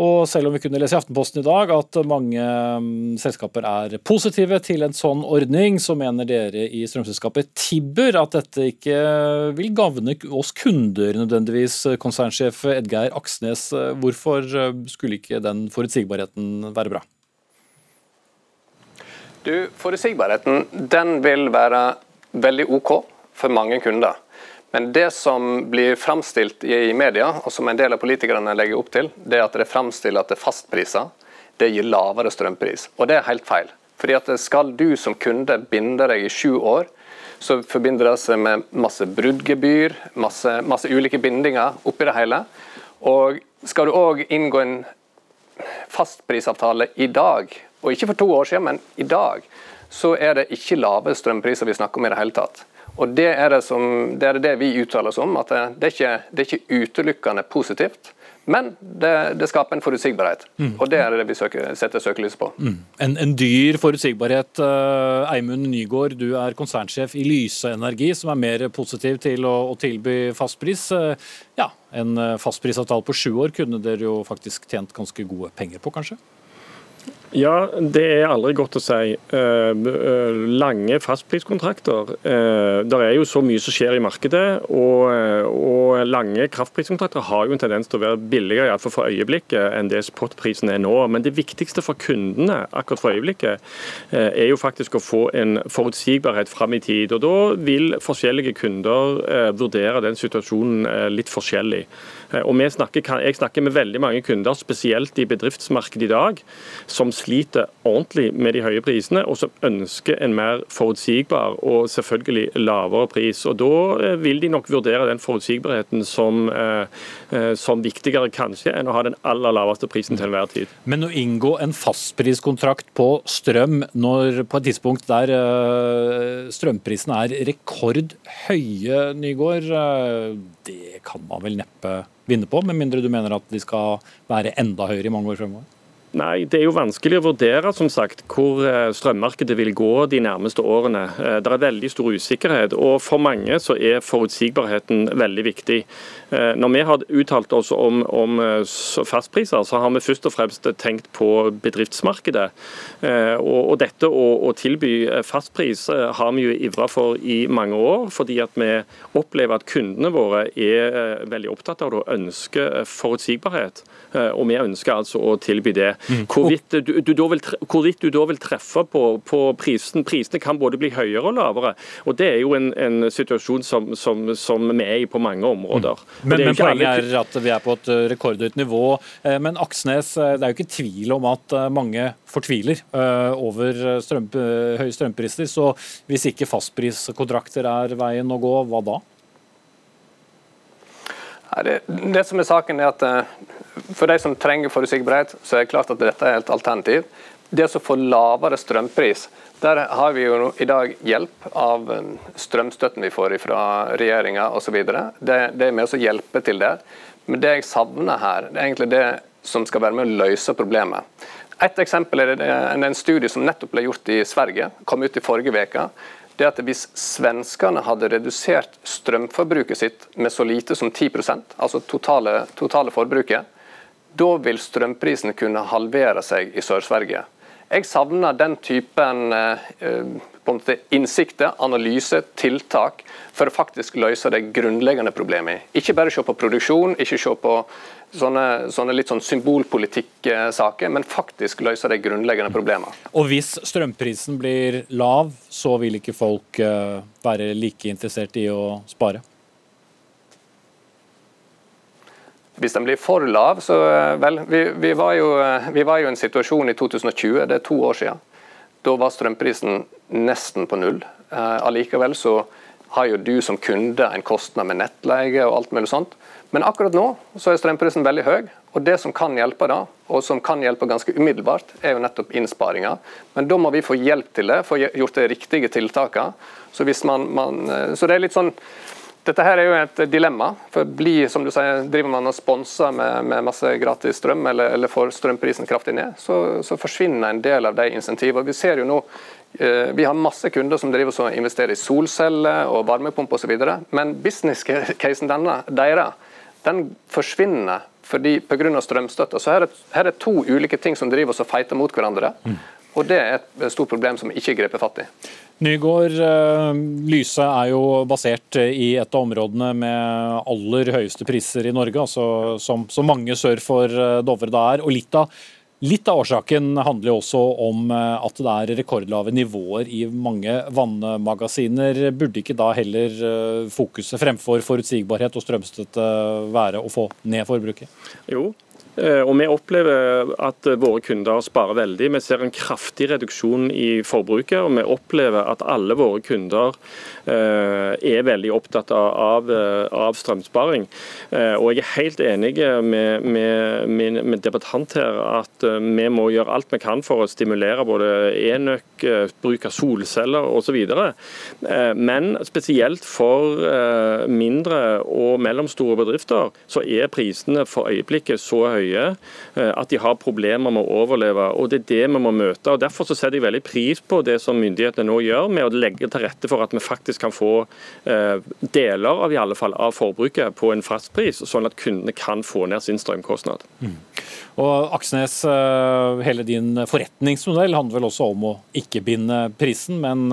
Og selv om vi kunne lese i Aftenposten i dag at mange mm, selskaper er positive til en sånn ordning, så mener dere i strømselskapet Tibber at dette ikke vil gagne oss kunder nødvendigvis. Konsernsjef Edgeir Aksnes, hvorfor skulle ikke den forutsigbarheten være bra? Du, Forutsigbarheten den vil være veldig OK for mange kunder. Men det som blir framstilt i media, og som en del av politikerne legger opp til, det er at det framstiller at det er fastpriser. Det gir lavere strømpris. Og det er helt feil. Fordi at Skal du som kunde binde deg i sju år, så forbinder det seg med masse bruddgebyr, masse, masse ulike bindinger oppi det hele. Og skal du òg inngå en fastprisavtale i dag, og ikke for to år siden, men i dag, så er det ikke lave strømpriser vi snakker om i det hele tatt. Og Det er det, som, det, er det vi uttaler oss om, at det, det, er ikke, det er ikke utelukkende positivt. Men det, det, skaper en forutsigbarhet, mm. og det er det vi søker, setter søkelyset på. Mm. En, en, dyr forutsigbarhet. Uh, Eimund Nygaard, du er konsernsjef i Lyse Energi, som er mer positiv til å, å tilby fastpris. Uh, ja, en fastprisavtale på sju år kunne dere jo faktisk tjent ganske gode penger på, kanskje? Ja, det er aldri godt å si. Eh, eh, lange fastpriskontrakter. Eh, det er jo så mye som skjer i markedet, og, og lange kraftpriskontrakter har jo en tendens til å være billigere i for øyeblikket enn det spotprisen er nå. Men det viktigste for kundene akkurat for øyeblikket er jo faktisk å få en forutsigbarhet fram i tid. Og Da vil forskjellige kunder vurdere den situasjonen litt forskjellig. Og snakker, Jeg snakker med veldig mange kunder, spesielt i bedriftsmarkedet i dag, som sliter ordentlig med de høye prisene, og som ønsker en mer forutsigbar og selvfølgelig lavere pris. Og Da eh, vil de nok vurdere den forutsigbarheten som, eh, eh, som viktigere kanskje enn å ha den aller laveste prisen til enhver tid. Men å inngå en fastpriskontrakt på strøm når, på et tidspunkt der strømprisene er rekordhøye, Nygård, det kan man vel neppe vinne på, med mindre du mener at de skal være enda høyere i mange år fremover? Nei, Det er jo vanskelig å vurdere som sagt, hvor eh, strømmarkedet vil gå de nærmeste årene. Eh, det er veldig stor usikkerhet, og for mange så er forutsigbarheten veldig viktig. Eh, når vi har uttalt oss om, om fastpriser, så har vi først og fremst tenkt på bedriftsmarkedet. Og, dette å, å tilby fastpris har vi jo ivra for i mange år, fordi at vi opplever at kundene våre er veldig opptatt av det og ønsker forutsigbarhet. Og vi ønsker altså å tilby det. Mm. Hvorvidt, du, du vil, hvorvidt, du, da vil, treffe på, på prisen. Prisene kan både bli høyere og lavere. og Det er jo en, en situasjon som, som, som, vi er i på mange områder. Mm. Men, men Poenget alle... er at vi er på et eh, rekordhøyt nivå. Eh, men Aksnes, eh, det er jo ikke tvil om at mange fortviler over strøm, høye strømpriser. Så hvis ikke fastpriskontrakter er veien å gå, hva da? Det, som er saken er at For de som trenger forutsigbarhet, så er det klart at dette er et alternativ. Det som får lavere strømpris, der har vi jo i dag hjelp av um, strømstøtten vi får fra regjeringa osv. Det, det er med å hjelpe til det. Men det jeg savner her, det er egentlig det som skal være med å løse problemet. Et eksempel er en studie som nettopp ble gjort i Sverige, kom ut i forrige uke det at hvis svenskene hadde redusert strømforbruket sitt med så lite som 10% altså totale, totale forbruket, da vil strømprisen kunne halvere seg i Sør-Sverige. Jeg savner den typen eh, innsikter, analyse, tiltak for å faktisk løse det grunnleggende problemet. Ikke bare se på produksjon, ikke se på sånne, sånne litt sånn symbolpolitikksaker, men faktisk løse de grunnleggende problemene. Og hvis strømprisen blir lav, så vil ikke folk eh, være like interessert i å spare? Hvis den blir for lav, så eh, vel, vi, vi, var jo, eh, vi var jo i en situasjon i 2020, det er to år siden. Da var strømprisen nesten på null. allikevel så har jo du som kunde en kostnad med nettleie og alt mulig sånt. Men akkurat nå så er strømprisen veldig høy, og det som kan hjelpe da, og som kan hjelpe ganske umiddelbart, er jo nettopp innsparinger. Men da må vi få hjelp til det, få gjort de riktige tiltakene. Så, man, man, eh, så det er litt sånn dette her er jo et dilemma. for bli, som du sier, Driver man og sponser med, med, masse gratis strøm, eller, eller får strømprisen kraftig ned, så, så, forsvinner en del av de insentivene. Vi ser jo nå eh, vi har masse kunder som driver og investerer i solceller og varmepumper osv. Men business-casen deres den forsvinner fordi pga. strømstøtta. Så her er, her er to ulike ting som driver og feiter mot hverandre. Mm. Og Det er et stort problem som ikke er grepet fatt i. Nygård, eh, Lyse er jo basert i et av områdene med aller høyeste priser i Norge, altså som, som mange sør for eh, Dovre det er. og litt av Litt av årsaken handler jo også om eh, at det er rekordlave nivåer i mange vannmagasiner. Burde ikke da heller fokuset fremfor forutsigbarhet og strømstøtte være å få ned forbruket? Jo, Eh, og Vi opplever at våre kunder sparer veldig. Vi ser en kraftig reduksjon i forbruket. Og vi opplever at alle våre kunder eh, er veldig opptatt av, av strømsparing. Og jeg er helt enig med, med, med, med debattant her at vi må gjøre alt vi kan for å stimulere både enøk, bruk av solceller osv. Men spesielt for mindre og mellomstore bedrifter så er prisene for øyeblikket så høye høye eh, at de har problemer med å overleve. og Det er det vi må møte. og Derfor så setter jeg veldig pris på det som myndighetene nå gjør, med å legge til rette for at vi faktisk kan få eh, deler av i alle fall av forbruket på en fast pris, sånn at kundene kan få ned sin strømkostnad. Mm. Og Aksnes, eh, hele din forretningsmodell handler vel også om å ikke binde prisen, men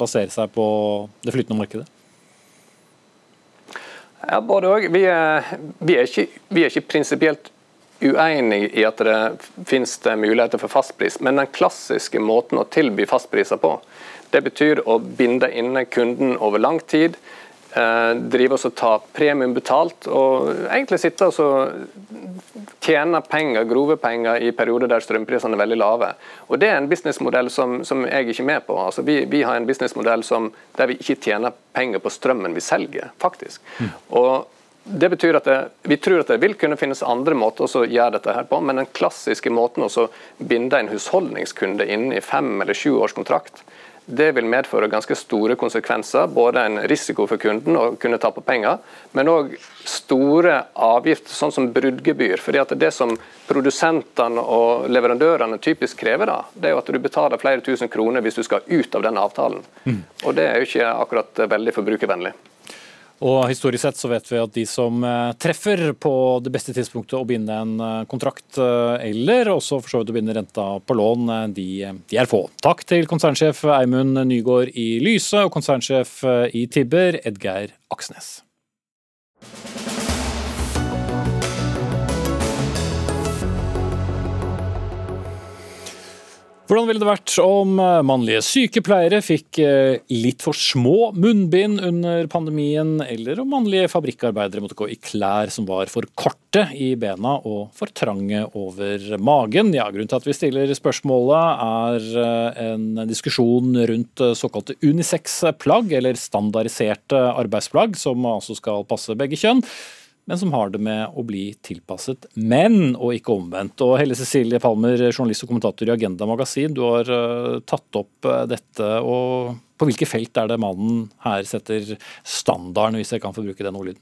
basere seg på det flytende markedet? Ja, både òg. Vi, vi, ikke, vi er ikke prinsipielt uenig i at det finnes det muligheter for fastpris, men den klassiske måten å tilby fastpriser på, det betyr å binde inne kunden over lang tid. Eh, drive og ta premium betalt, og egentlig sitte og tjene penger, grove penger i perioder der strømprisene er veldig lave. Og Det er en businessmodell som, som jeg er ikke med på. Altså, vi, vi, har en businessmodell der vi ikke tjener penger på strømmen vi selger, faktisk. Mm. Og det betyr at det, Vi tror at det vil kunne finnes andre måter å gjøre dette her på, men den klassiske måten å binde en husholdningskunde inn i fem- eller sju års kontrakt, det vil medføre ganske store konsekvenser. Både en risiko for kunden å kunne tape penger, men òg store avgifter, sånn som bruddgebyr. Fordi at Det som produsentene og leverandørene typisk krever, da, det er jo at du betaler flere tusen kroner hvis du skal ut av den avtalen. Mm. Og Det er jo ikke akkurat veldig forbrukervennlig. Og Historisk sett så vet vi at de som eh, treffer på det beste tidspunktet å binde en eh, kontrakt, eh, eller også for så vidt å binde renta på lån, de, de er få. Takk til konsernsjef Eimund Nygaard i Lyse og konsernsjef i Tibber, Edgeir Aksnes. Hvordan ville det vært om eh, mannlige sykepleiere fikk eh, litt for små munnbind under pandemien, eller om mannlige fabrikkarbeidere måtte gå i klær som var for korte i bena og for trange over magen? Ja, Grunnen til at vi stiller spørsmålet er eh, en diskusjon rundt såkalte unisex-plagg, eller standardiserte arbeidsplagg, som altså skal passe begge kjønn men som har det med å bli tilpasset menn, og ikke omvendt. Og Helle Cecilie Palmer, journalist og kommentator i Agenda Magasin, du har uh, tatt opp uh, dette. og På hvilke felt er det mannen her setter standarden, hvis jeg kan få bruke den ordlyden?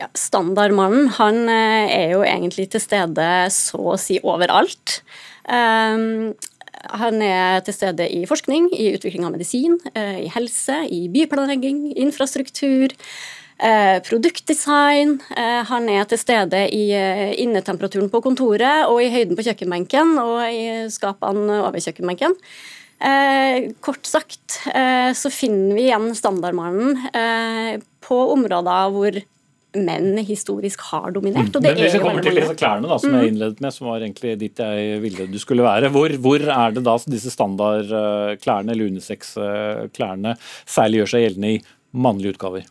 Ja, standardmannen han uh, er jo egentlig til stede så å si overalt. Um, han er til stede i forskning, i utvikling av medisin, i helse, i byplanlegging, infrastruktur. Eh, produktdesign. Eh, han er til stede i eh, innetemperaturen på kontoret og i høyden på kjøkkenbenken og i skapene over kjøkkenbenken. kort sagt så finner vi igjen standardmannen på områder hvor menn historisk har dominert. Og det Men Hvis vi kommer til disse klærne da, som mm. jeg innledet med, som var egentlig dit jeg ville du skulle være, hvor, hvor er det da disse standardklærne eller unisex-klærne særlig gjør seg gjeldende i mannlige utgaver?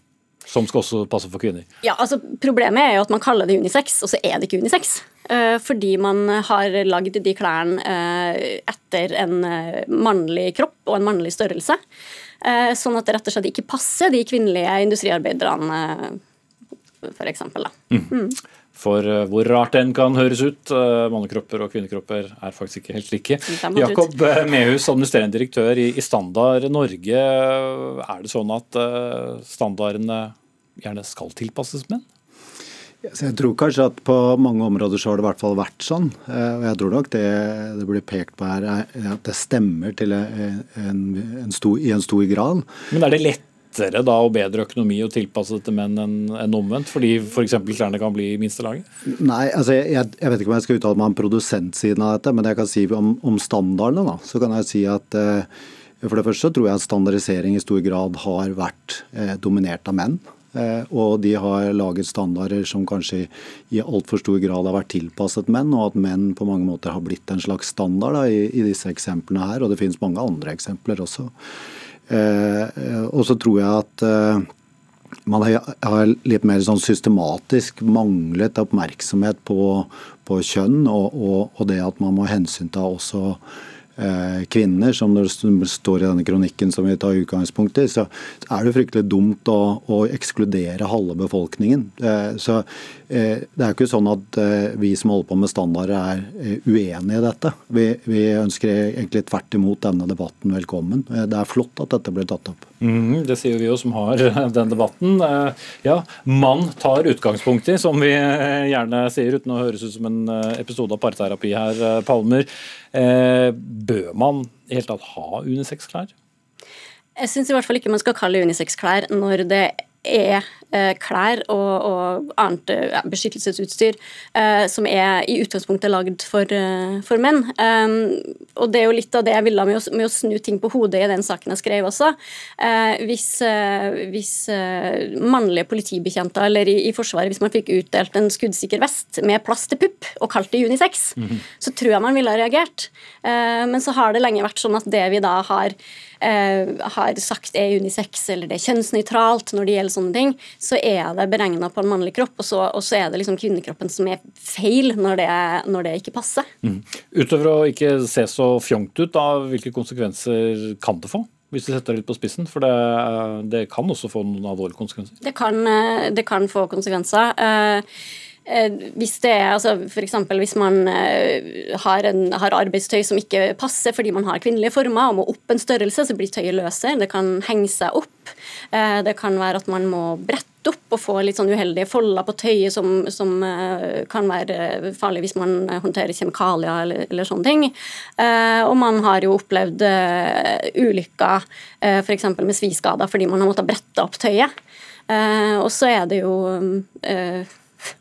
Som skal også passe for kvinner? Ja, altså Problemet er jo at man kaller det unisex, og så er det ikke unisex. Eh, fordi man har lagd de klærne eh, etter en eh, mannlig kropp og en mannlig størrelse. Sånn at det rett og slett ikke passer de kvinnelige industriarbeiderne, f.eks. Mm. Mm. For uh, hvor rart det enn kan høres ut, uh, mannekropper og kvinnekropper er faktisk ikke helt like. Jakob uh, Mehus, administrerende direktør i, i, Standard Norge. Er det sånn at standardene gjerne skal tilpasses menn? Jeg tror kanskje at på mange områder så har det i hvert fall vært sånn. Og jeg tror nok det det blir pekt på her, er at det stemmer til en, en stor, i en stor grad. Men er det lett lettere da og bedre økonomi å tilpasse til menn enn en omvendt? Fordi f.eks. For klærne kan bli minstelaget? Nei, altså jeg, jeg, vet ikke om jeg skal uttale meg om produsentsiden av dette, men jeg kan si om, om standardene. da, Så kan jeg si at eh, for det første så tror jeg at standardisering i stor grad har vært eh, dominert av menn. Eh, og de har laget standarder som kanskje i altfor stor grad har vært tilpasset menn, og at menn på mange måter har blitt en slags standard da, i, i, disse eksemplene her. Og det finnes mange andre eksempler også. Eh, og så tror jeg at eh, man har litt mer sånn systematisk manglet oppmerksomhet på, på kjønn, og, og, og, det at man må hensynta også Eh, kvinner, som det står i denne kronikken som vi tar utgangspunkt i, så er det fryktelig dumt å, å ekskludere halve befolkningen. Eh, så eh, det er jo ikke sånn at vi som holder på med standarder er uenige i dette. Vi, vi ønsker egentlig tvert imot denne debatten velkommen. Det er flott at dette blir tatt opp. Mm, det sier vi jo som har den debatten. Ja, mann tar utgangspunkt i, som vi gjerne sier, uten å høres ut som en episode av parterapi her, Palmer. Eh, bør man i hele tatt ha unisex-klær? Jeg syns i hvert fall ikke man skal kalle unisex-klær når det er eh, klær og, og annet ja, beskyttelsesutstyr eh, som er i utgangspunktet lagd for, eh, for menn. Og det er jo litt av det jeg ville med å, med å, snu ting på hodet i den saken jeg skrev også. Eh, hvis, eh, hvis eh, mannlige politibetjenter eller i, i, Forsvaret, hvis man fikk utdelt en skuddsikker vest med plass til pupp og kalt det unisex, mm -hmm. så tror jeg man ville ha reagert. men så har det lenge vært sånn at det vi da har har sagt er unisex eller det er kjønnsnøytralt når det gjelder sånne ting, så er det beregna på en mannlig kropp, og så, og så, er det liksom kvinnekroppen som er feil når det, når det ikke passer. Mm. Utover å ikke se så fjongt ut, da, hvilke konsekvenser kan det få? Hvis du setter det litt på spissen, for det, det kan også få noen alvorlige konsekvenser? Det kan, eh, det kan få konsekvenser. Eh, Eh, hvis det er altså F.eks. hvis man eh, har, en, har, arbeidstøy som ikke passer fordi man har kvinnelige former og må opp en størrelse, så blir tøyet løsere. Det kan henge seg opp. Eh, det kan være at man må brette opp og få litt sånn uheldige folder på tøyet som, som kan være farlig hvis man håndterer kjemikalier eller, eller sånne ting. Og man har jo opplevd ulykker f.eks. med sviskader fordi man har måttet brette opp tøyet. Og så er det jo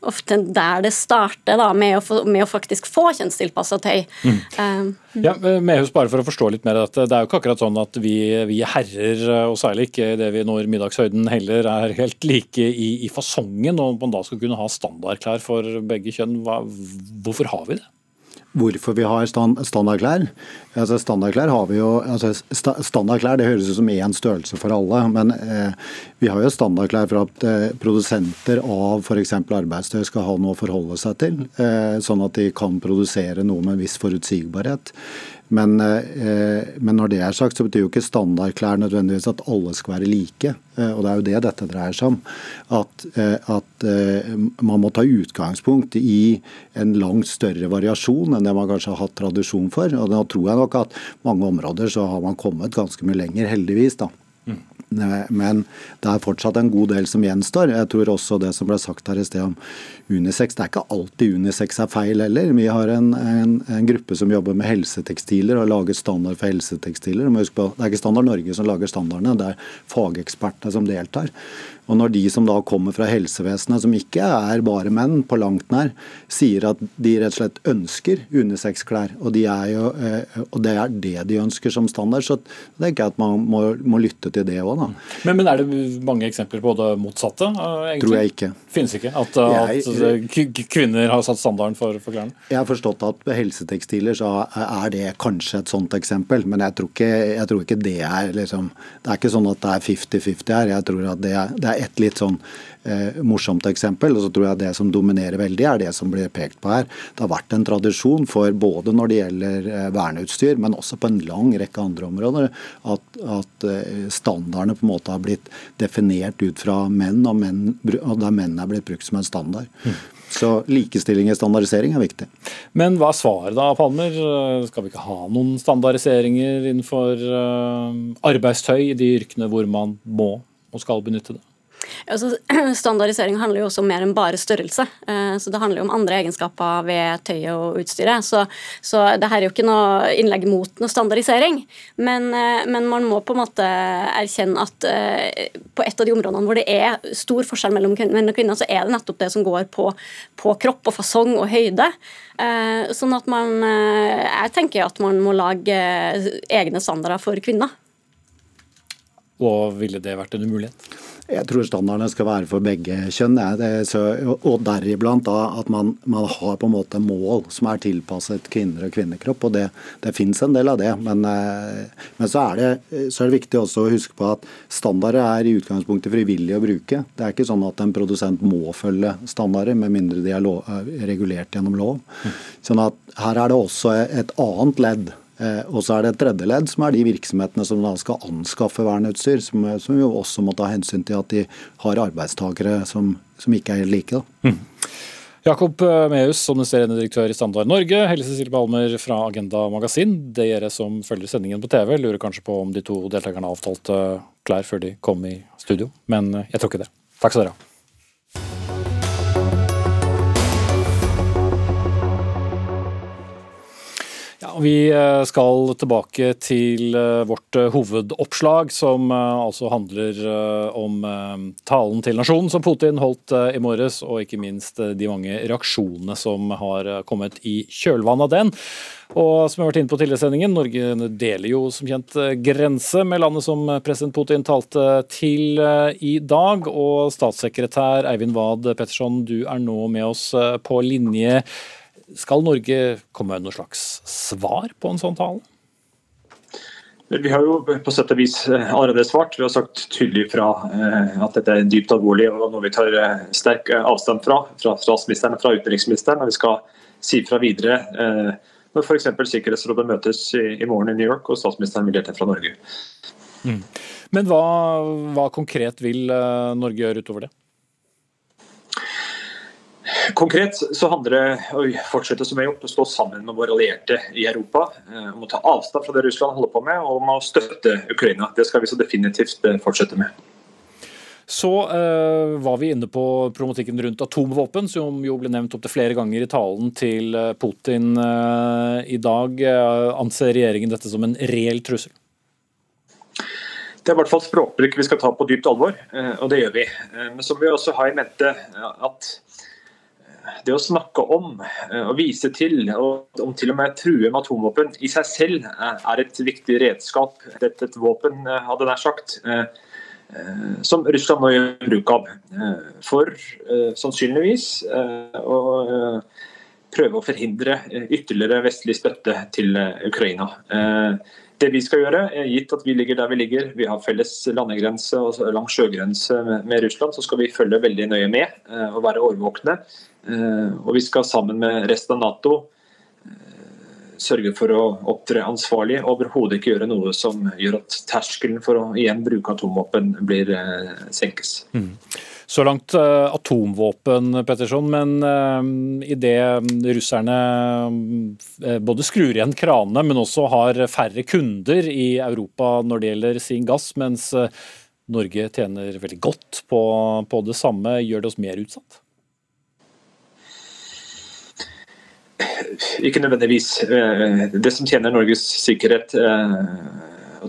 ofte der det starter, da, med å, få, med å faktisk få kjønnstilpassa tøy. Mm. Um, ja, Mehus, bare for å forstå litt mer av dette. Det er jo ikke akkurat sånn at vi, vi herrer, og særlig ikke det vi når middagshøyden heller, er helt like i, i fasongen, og man da skal kunne ha standardklær for begge kjønn. Hva, hvorfor har vi det? Hvorfor vi har stand, standardklær. Altså standardklær har vi jo, altså standardklær det høres ut som én størrelse for alle, men eh, vi har jo standardklær for at eh, produsenter av f.eks. arbeidstøy skal ha noe å forholde seg til, eh, sånn at de kan produsere noe med en viss forutsigbarhet. Men, eh, men, når det er sagt, så betyr jo ikke standardklær nødvendigvis at alle skal være like. Eh, og det er jo det dette dreier seg om. At, eh, at man må ta utgangspunkt i en langt større variasjon enn det man kanskje har hatt tradisjon for. Og da tror jeg nok at mange områder så har man kommet ganske mye lenger, heldigvis. da. Men det er fortsatt en god del som gjenstår. Jeg tror også det som ble sagt her i sted om unisex. Det er ikke alltid unisex er feil heller. Vi har en, en, en gruppe som jobber med helsetekstiler og lager standard for helsetekstiler. Det er ikke Standard Norge som lager standardene, det er fagekspertene som deltar. Og når de som da kommer fra helsevesenet, som ikke er bare menn på langt nær, sier at de rett og slett ønsker unisex-klær, og, de jo, eh, og, det er det de ønsker som standard, så tenker jeg at man må, må lytte til det òg, da. Men, men, er det mange eksempler på det motsatte? Eh, egentlig? Tror jeg ikke. Finnes ikke? At, at kvinner har satt standarden for, for klærne? Jeg har forstått at helsetekstiler så er det kanskje et sånt eksempel, men jeg tror ikke, jeg tror ikke det er liksom Det er ikke sånn at det er 50-50 her. Jeg tror at det er, det er er ett litt sånn eh, morsomt eksempel. Og så tror jeg det som dominerer veldig, er det som blir pekt på her. Det har vært en tradisjon for både når det gjelder eh, verneutstyr, men også på en lang rekke andre områder, at, at eh, standardene på en måte har blitt definert ut fra menn, og, menn, og der menn er blitt brukt som en standard. Mm. Så likestilling i standardisering er viktig. Men hva er svaret da, Palmer? Skal vi ikke ha noen standardiseringer innenfor eh, arbeidstøy i de yrkene hvor man må og skal benytte det? Altså, standardisering handler jo også om mer enn bare størrelse. Eh, så Det handler jo om andre egenskaper ved tøyet og utstyret. Så, så det her er jo ikke noe innlegg mot noe standardisering. Men, eh, men, man må på en måte erkjenne at eh, på et av de områdene hvor det er stor forskjell mellom menn og kvinner, så er det nettopp det som går på, på kropp og fasong og høyde. Sånn at man Jeg tenker at man må lage egne standarder for kvinner. Og ville det vært en umulighet? Jeg tror standardene skal være for begge kjønn. Og deriblant da at man, man, har på en måte mål som er tilpasset kvinner og kvinnekropp. og Det, det fins en del av det. Men, eh, men så, er det, så, er det, viktig også å huske på at standarder er i utgangspunktet frivillig å bruke. Det er ikke sånn at en produsent må følge standarder, med mindre de er, lov, er regulert gjennom lov. Sånn at her er det også et annet ledd Eh, og så er det et tredje ledd, som er de virksomhetene som da skal anskaffe verneutstyr, som, som jo også må ta hensyn til at de har arbeidstakere som, som ikke er like. Mm. Jakob Mehus, Meus, administrerende direktør i Standard Norge. Helle Cecilie Balmer fra Agenda Magasin. Dere som følger sendingen på TV, lurer kanskje på om de to deltakerne avtalte klær før de kom i studio, men eh, jeg tror ikke det. Takk skal dere ha. Vi eh, skal tilbake til eh, vårt eh, hovedoppslag, som altså handler om talen til nasjonen som Putin holdt i morges, og ikke minst de mange reaksjonene som har kommet i kjølvannet av den. Og som jeg har vært inne på tidligere sendingen, Norge deler jo som kjent grense med landet som president Putin talte til i dag. Og statssekretær Eivind Wad Petterson, du er nå med oss på linje. Skal Norge komme med noe slags svar på en sånn tale? Vi har jo på sett og vis eh, allerede svart. Vi har sagt tydelig fra eh, at dette er dypt alvorlig og noe vi tar eh, sterk avstand fra. Fra statsministeren og fra utenriksministeren. Og vi skal si fra videre når f.eks. Sikkerhetsrådet møtes i morgen i New York og statsministeren vil delta fra Norge. Mm. Men hva, hva konkret vil Norge gjøre utover det? Konkret så handler det å fortsette som vi har gjort, å stå sammen med våre allierte i Europa. Eh, om å ta avstand fra det Russland holder på med, og om å støtte Ukraina. Det skal vi så definitivt eh, fortsette med. Så eh, var vi inne på problematikken rundt atomvåpen, som jo ble nevnt opptil flere ganger i talen til Putin eh, i dag. Anser regjeringen dette som en reell trussel? Det er i hvert fall språkbruk vi skal ta på dypt alvor, og det gjør vi. Men så må vi også ha i mente at det å snakke om eh, og vise til, og om til og med true med atomvåpen, i seg selv er et viktig redskap. Et, et våpen, eh, hadde nær sagt, eh, som Russland nå gjør bruk av. For sannsynligvis å prøve å forhindre ytterligere vestlig støtte til Ukraina. Det vi skal gjøre, er gitt at vi ligger der vi ligger, vi har felles landegrense og lang sjøgrense med Russland, så skal vi følge veldig nøye med og være årvåkne. Eh, og vi skal sammen med resten av Nato eh, sørge for å opptre ansvarlig og overhodet ikke gjøre noe som gjør at terskelen for å igjen bruke atomvåpen blir eh, senkes. Mm. Så langt uh, atomvåpen, Petterson, men uh, idet russerne uh, både skrur igjen kranene, men også har færre kunder i Europa når det gjelder sin gass, mens Norge tjener veldig godt på, på det samme, gjør det oss mer utsatt? Ikke nødvendigvis. Eh, det som tjener Norges sikkerhet eh,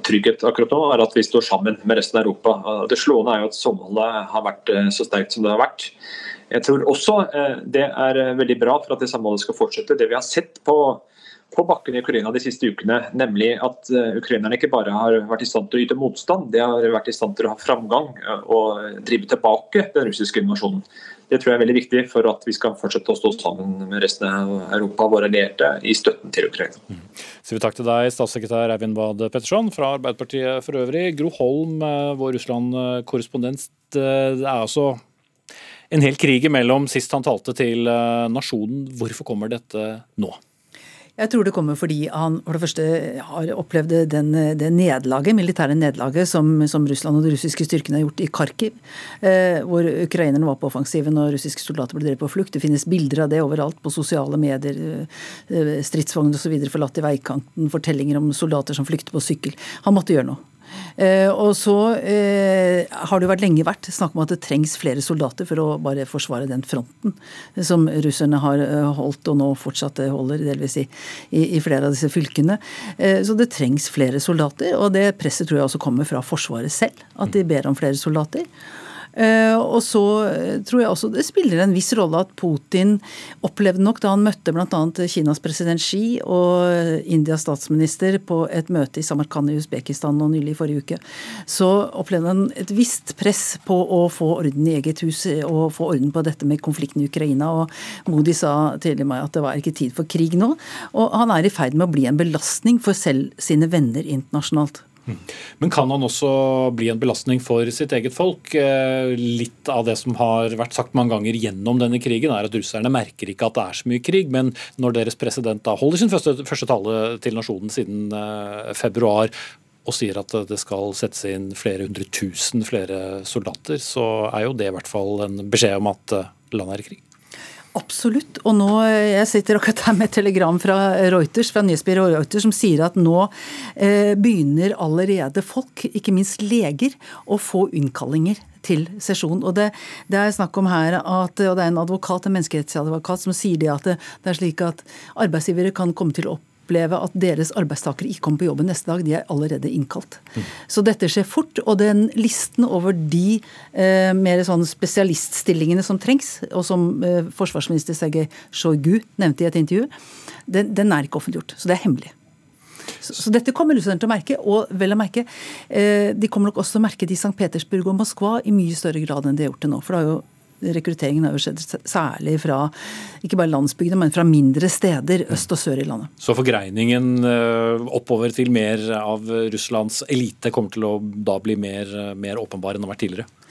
trygghet akkurat nå, er at vi står sammen med resten av Europa. Det slående er jo at samholdet har vært eh, så sterkt som det har vært. Jeg tror også det er veldig bra for at det samholdet skal fortsette. Det vi har sett på, på bakken i Ukraina de siste ukene, nemlig at ukrainerne ikke bare har vært i stand til å yte motstand, de har vært i stand til å ha framgang og drive tilbake den russiske invasjonen. Det tror jeg er veldig viktig for at vi skal fortsette å stå sammen med resten av Europa våre allierte i støtten til Ukraina. Mm. Så vi takk til deg, statssekretær Eivind Bad Petterson fra Arbeiderpartiet for øvrig. Gro Holm, eh, vår Russland-korrespondent. Eh, det er altså en hel krig imellom sist han talte til eh, nasjonen. Hvorfor kommer dette nå? Jeg tror det kommer fordi han for det første har opplevd den, det nedlaget, militære nederlaget som, som, Russland og de russiske styrkene har gjort i Kharkiv. Eh, hvor ukrainerne var på offensiven og russiske soldater ble drevet på flukt. Det finnes bilder av det overalt på sosiale medier. Eh, stridsvogner osv. forlatt i veikanten. Fortellinger om soldater som flykter på sykkel. Han måtte gjøre noe. Eh, og så eh, har det jo vært lenge vært snakk om at det trengs flere soldater for å bare forsvare den fronten som russerne har eh, holdt, og nå fortsatt holder, delvis i, i, i flere av disse fylkene. Så det trengs flere soldater, og det presset tror jeg også kommer fra Forsvaret selv. At de ber om flere soldater. Eh, og så eh, tror jeg også det spiller en viss rolle at Putin opplevde nok da han møtte bl.a. Kinas president Xi og Indias statsminister på et møte i Samarkand i Usbekistan nå nylig i forrige uke, så opplevde han et visst press på å få orden i eget hus og få orden på dette med konflikten i Ukraina. og Modi sa til meg at det var ikke tid for krig nå. Og han er i ferd med å bli en belastning for selv sine venner internasjonalt. Men kan han også bli en belastning for sitt eget folk? Eh, litt av det som har vært sagt mange ganger gjennom denne krigen, er at russerne merker ikke at det er så mye krig. Men når deres president da holder sin første, første tale til nasjonen siden eh, februar, og sier at det skal settes inn flere hundre tusen flere soldater, så er jo det i hvert fall en beskjed om at eh, landet er i krig. Absolutt. Og nå, Jeg sitter akkurat her med et telegram fra Reuters, fra nyhetsbyrået Reuters som sier at nå eh, begynner allerede folk, ikke minst leger, å få innkallinger til sesjon. Og det, det, er snakk om her at, og det er en advokat, en menneskerettsadvokat som sier det at det, det er slik at arbeidsgivere kan komme til å oppleve at deres arbeidstakere ikke kommer på jobben neste dag. De er allerede innkalt. Mm. Så dette skjer fort. Og den listen over de eh, mer sånn spesialiststillingene som trengs, og som eh, forsvarsminister Sergej Sjojgu nevnte i et intervju, den, den, er ikke offentliggjort. Så det er hemmelig. Så, så dette kommer russerne til å merke. Og vel å merke, eh, de kommer nok også til å merke det i St. Petersburg og Moskva i mye større grad enn de har gjort det nå. For det har jo rekrutteringen har jo skjedd særlig fra ikke bare landsbygdene, men fra mindre steder øst og sør i landet. Så forgreiningen eh, oppover til mer av Russlands elite kommer til å da bli mer, mer åpenbar enn det har vært tidligere?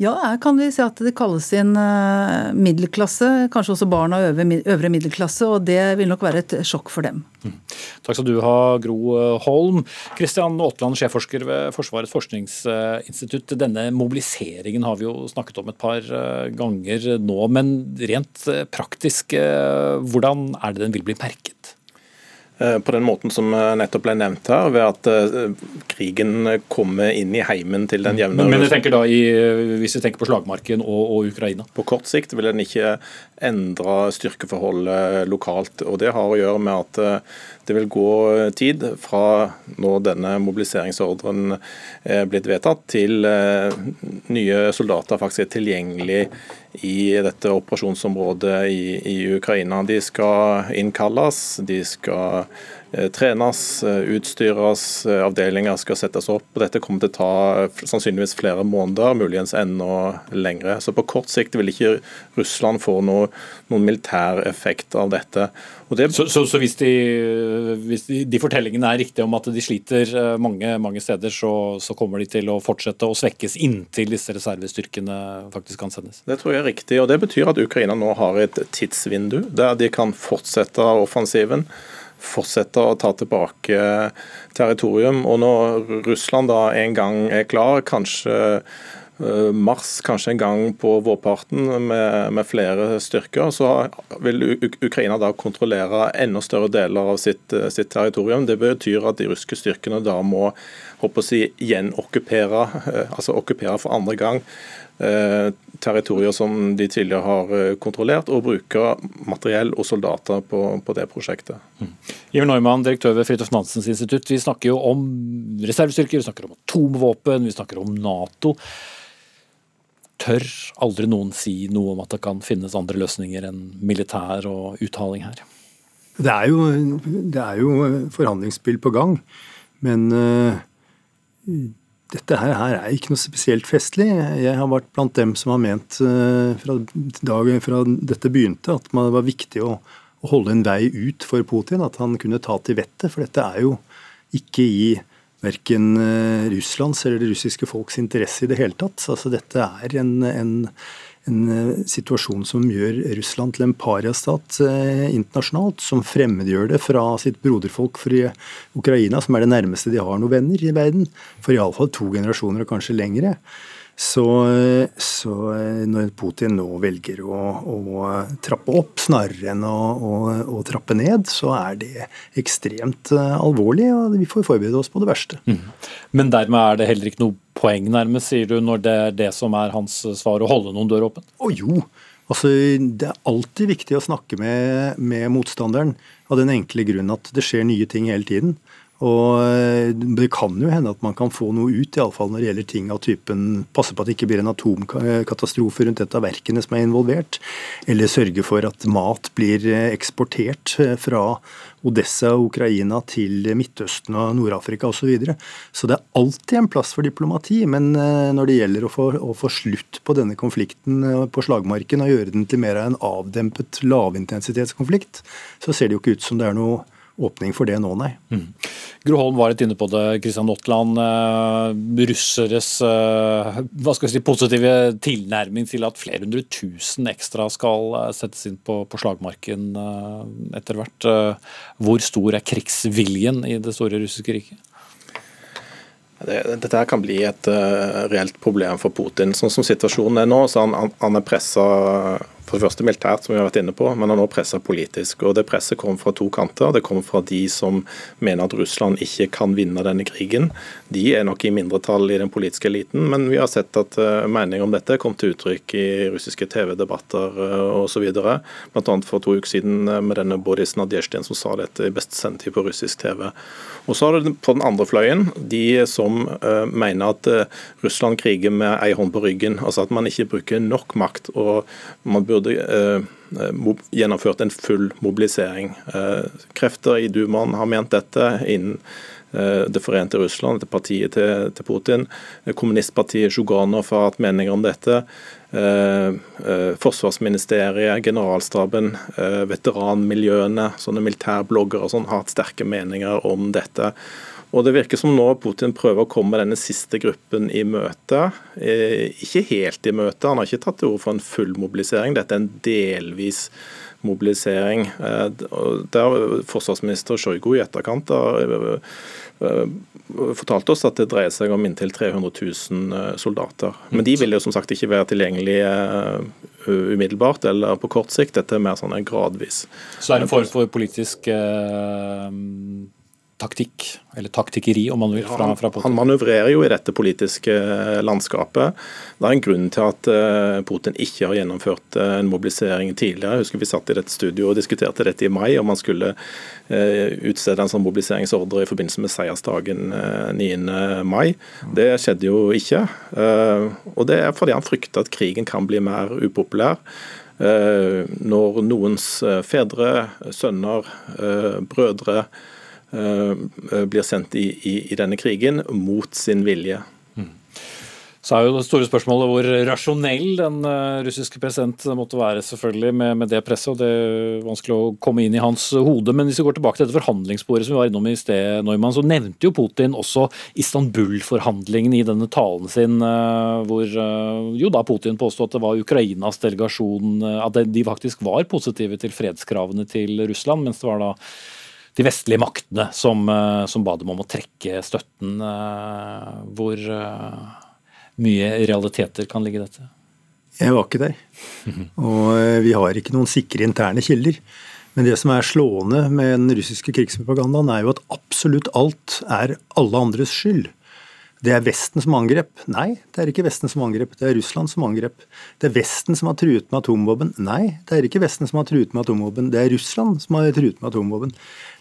Ja, her kan vi si at det kalles inn eh, middelklasse, kanskje også barn av øvre middelklasse, og det vil nok være et sjokk for dem. Mm. Takk skal du ha, Gro eh, Holm. Kristian Aatland, sjefforsker ved Forsvarets forskningsinstitutt. Denne mobiliseringen har vi jo snakket om et par eh, ganger nå, men rent praktisk, hvordan er det den vil bli merket? Eh, på den måten som eh, nettopp ble nevnt her, ved at eh, krigen kommer inn i heimen til den jevne Men, men du tenker da i, hvis vi tenker på slagmarken og, og, Ukraina? På kort sikt vil den ikke endre styrkeforholdet lokalt. og Det har å gjøre med at det vil gå tid fra når denne mobiliseringsordren er blitt vedtatt, til nye soldater faktisk er tilgjengelig i dette operasjonsområdet i, i Ukraina. De skal innkalles, de skal eh, trenes, eh, utstyres, eh, avdelinger skal settes opp. og Dette kommer til å ta sannsynligvis flere måneder, muligens enda lengre. Så På kort sikt vil ikke Russland få noe, noen militær effekt av dette. Det... Så, så, så, hvis, de, hvis de, de, fortellingene er riktige om at de sliter mange, mange steder, så, så, kommer de til å fortsette å svekkes inntil disse reservestyrkene faktisk kan sendes? Det tror jeg er riktig. og Det betyr at Ukraina nå har et tidsvindu der de kan fortsette offensiven fortsette å ta tilbake territorium. Og når Russland da en gang er klar, kanskje eh, mars, kanskje en gang på vårparten med, med, flere styrker, så vil Ukraina da kontrollere enda større deler av sitt, sitt territorium. Det betyr at de russiske styrkene da må håper å si, gjenokkupere, eh, altså okkupere for andre gang Eh, territorier som de tidligere har eh, kontrollert, og bruke materiell og soldater på, på det prosjektet. Mm. Iver Neumann, direktør ved Fridtjof Nansens institutt. Vi snakker jo om reservestyrker, vi snakker om atomvåpen, vi snakker om Nato. Tør aldri noen si noe om at det kan finnes andre løsninger enn militær og uttaling her? Det er jo, det er jo forhandlingsspill på gang, men uh, dette her, her, er ikke noe spesielt festlig. Jeg har vært blant dem som har ment uh, fra dagen fra dette begynte, at det var viktig å, å, holde en vei ut for Putin. At han kunne ta til vettet. For dette er jo ikke i verken uh, Russlands eller det russiske folks interesse i det hele tatt. Altså, dette er en, en en eh, situasjon som gjør Russland til en pariastat eh, internasjonalt, som fremmedgjør det fra sitt broderfolk for Ukraina, som er det nærmeste de har noen venner i verden, for iallfall to generasjoner og kanskje lengre. Så, så, eh, når Putin nå velger å, å trappe opp snarere enn å, å, å, trappe ned, så er det ekstremt alvorlig, og vi får forberede oss på det verste. Mm. Men dermed er det heller ikke noe poeng, nærmest, sier du, når det er det som er hans svar, å holde noen dører åpne? Å jo. Altså, det er alltid viktig å snakke med, med, motstanderen av den enkle grunn at det skjer nye ting hele tiden. Og eh, Det kan jo hende at man kan få noe ut, i alle fall når det gjelder ting av typen passe på at det ikke blir en atomkatastrofe rundt et av verkene som er involvert, eller sørge for at mat blir eh, eksportert eh, fra Odessa og Ukraina til Midtøsten og Nord-Afrika osv. Så, videre. så det er alltid en plass for diplomati, men når det gjelder å få, å få slutt på denne konflikten på slagmarken og gjøre den til mer av en avdempet lavintensitetskonflikt, så ser det jo ikke ut som det er noe åpning for det nå, nei. Mm. Gro Holm var litt inne på det. Kristian Notland, eh, russeres eh, hva skal vi si, positive tilnærming til at flere hundre tusen ekstra skal eh, settes inn på, på slagmarken eh, etter hvert. Eh, hvor stor er krigsviljen i det store russiske riket? Dette dette kan bli et uh, reelt problem for Putin. Sånn som situasjonen er nå, så han, han er pressa for det første militært, som vi har vært inne på, men han er nå pressa politisk. og Det presset kommer fra to kanter. Det kommer fra de som mener at Russland ikke kan vinne denne krigen. De er nok i mindretall i den politiske eliten, men vi har sett at uh, meninger om dette kom til uttrykk i russiske TV-debatter uh, osv. Bl.a. for to uker siden uh, med denne Boris Nadjesjtin som sa dette i beste sendetid på russisk TV. Og så har du på den andre fløyen de som mener at Russland kriger med ei hånd på ryggen. Altså at man ikke bruker nok makt. og man burde burde eh, gjennomført en full mobilisering. Eh, krefter i Dumaen har ment dette innen eh, Det forente Russland, etter partiet til Putin. Kommunistpartiet Sjuganov har hatt meninger om dette. Forsvarsministeriet, generalstaben, veteranmiljøene, sånne militærbloggere og sånn, har hatt sterke meninger om dette. Og Det virker som nå Putin prøver å komme denne siste gruppen i møte. Eh, ikke helt i møte, han har ikke tatt til orde for en full mobilisering. Dette er en delvis mobilisering. Eh, der Forsvarsminister Sjojgu i etterkant har fortalte fortalt oss at det dreier seg om inntil 300 000 soldater. Men de vil jo som sagt ikke være tilgjengelige umiddelbart eller på kort sikt. Dette er mer sånn gradvis. Så er det en form for politisk eh taktikk, eller taktikkeri om man vil, fra, fra Putin? Han manøvrerer jo i dette politiske eh, landskapet. Det er en grunn til at eh, Putin ikke har gjennomført eh, en mobilisering tidligere. Jeg husker Vi satt i dette studioet og diskuterte dette i mai, om man skulle utstede en sånn mobiliseringsordre i forbindelse med seiersdagen 9. mai. Det skjedde jo ikke. Og det er fordi han frykter at krigen kan bli mer upopulær når noens fedre, sønner, brødre Eh, eh, blir sendt i, i, i, denne krigen mot sin vilje. Mm. Så er jo det store spørsmålet hvor rasjonell den eh, russiske president måtte være selvfølgelig med, med, det presset. og Det er vanskelig å komme inn i hans hode. Men hvis vi går tilbake til dette forhandlingssporet som vi var innom i sted, Neumann, så nevnte jo Putin også Istanbul-forhandlingene i denne talen sin, hvor jo da Putin påstod at det var Ukrainas delegasjon At de faktisk var positive til fredskravene til Russland, mens det var da de vestlige maktene som, eh, som, ba dem om å trekke støtten. Eh, hvor eh, mye realiteter kan ligge i dette? Jeg var ikke der. Og vi har ikke noen sikre interne kilder. Men det som er slående med den russiske krigspropagandaen, er jo at absolutt alt er alle andres skyld. Det er Vesten som angrep. Nei, det er ikke Vesten som angrep. Det er Russland som angrep. Det er Vesten som har truet med atomvåpen. Nei, det er ikke Vesten som har truet med atomvåpen. Det er Russland som har truet med atomvåpen.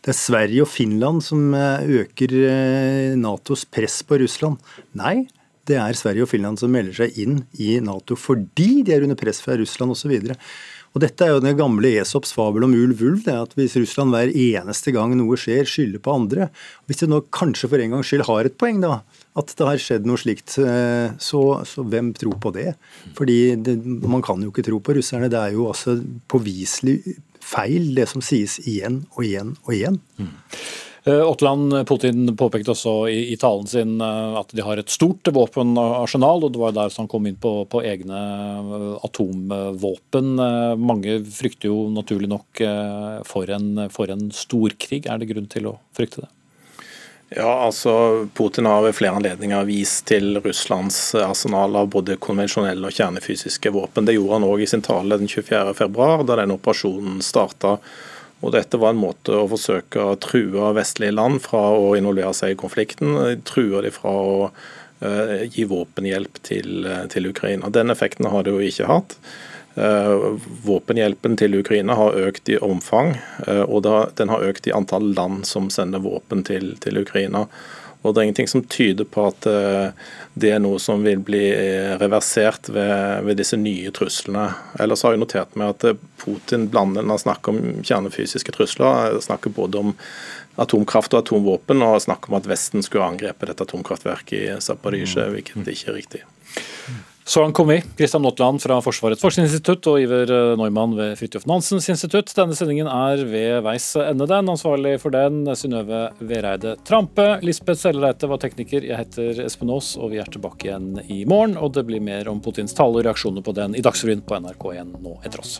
Det er Sverige og Finland som eh, øker eh, Natos press på Russland. Nei, det er Sverige og Finland som melder seg inn i Nato fordi de er under press fra Russland osv. Og Dette er jo den gamle Esops fabel om ulv ulv. det er at Hvis Russland hver eneste gang noe skjer, skylder på andre Hvis de nå kanskje for en gangs skyld har et poeng, da, at det har skjedd noe slikt, eh, så, så hvem tror på det? Fordi det, Man kan jo ikke tro på russerne. Det er jo altså påviselig feil, det som sies igjen og igjen og igjen. Mm. Åtland Putin påpekte også i, i, talen sin eh, at de har et stort våpenarsenal, og det var der han kom inn på, på, egne eh, atomvåpen. Mange frykter jo naturlig nok for en, for en storkrig. Er det grunn til å frykte det? Ja, altså Putin har ved flere anledninger vist til Russlands arsenal av både konvensjonelle og kjernefysiske våpen. Det gjorde han òg i sin tale den 24.2, da den operasjonen starta. Og dette var en måte å forsøke å true vestlige land fra å involvere seg i konflikten. True de fra å uh, gi våpenhjelp til, til, Ukraina. Den effekten har det jo ikke hatt. Våpenhjelpen til Ukraina har økt i omfang, og den har økt i antall land som sender våpen til, til Ukraina. Og det er ingenting som tyder på at det er noe som vil bli reversert ved, ved disse nye truslene. Ellers har jeg notert meg at Putin blander når han snakker om kjernefysiske trusler, snakker både om atomkraft og atomvåpen, og snakker om at Vesten skulle angrepe dette atomkraftverket i Zaporizjzja, hvilket ikke er riktig. Så langt kom vi. Kristian Notland fra Forsvarets forskningsinstitutt og Iver eh, Neumann ved Fridtjof Nansens institutt. Denne sendingen er ved veis ende, den. Ansvarlig for den Synnøve Vereide Trampe. Lisbeth Sellereite var tekniker. Jeg heter Espen Aas, og vi er tilbake igjen i morgen. Og det blir mer om Putins tale og reaksjoner på den i Dagsrevyen på NRK1 nå etter oss.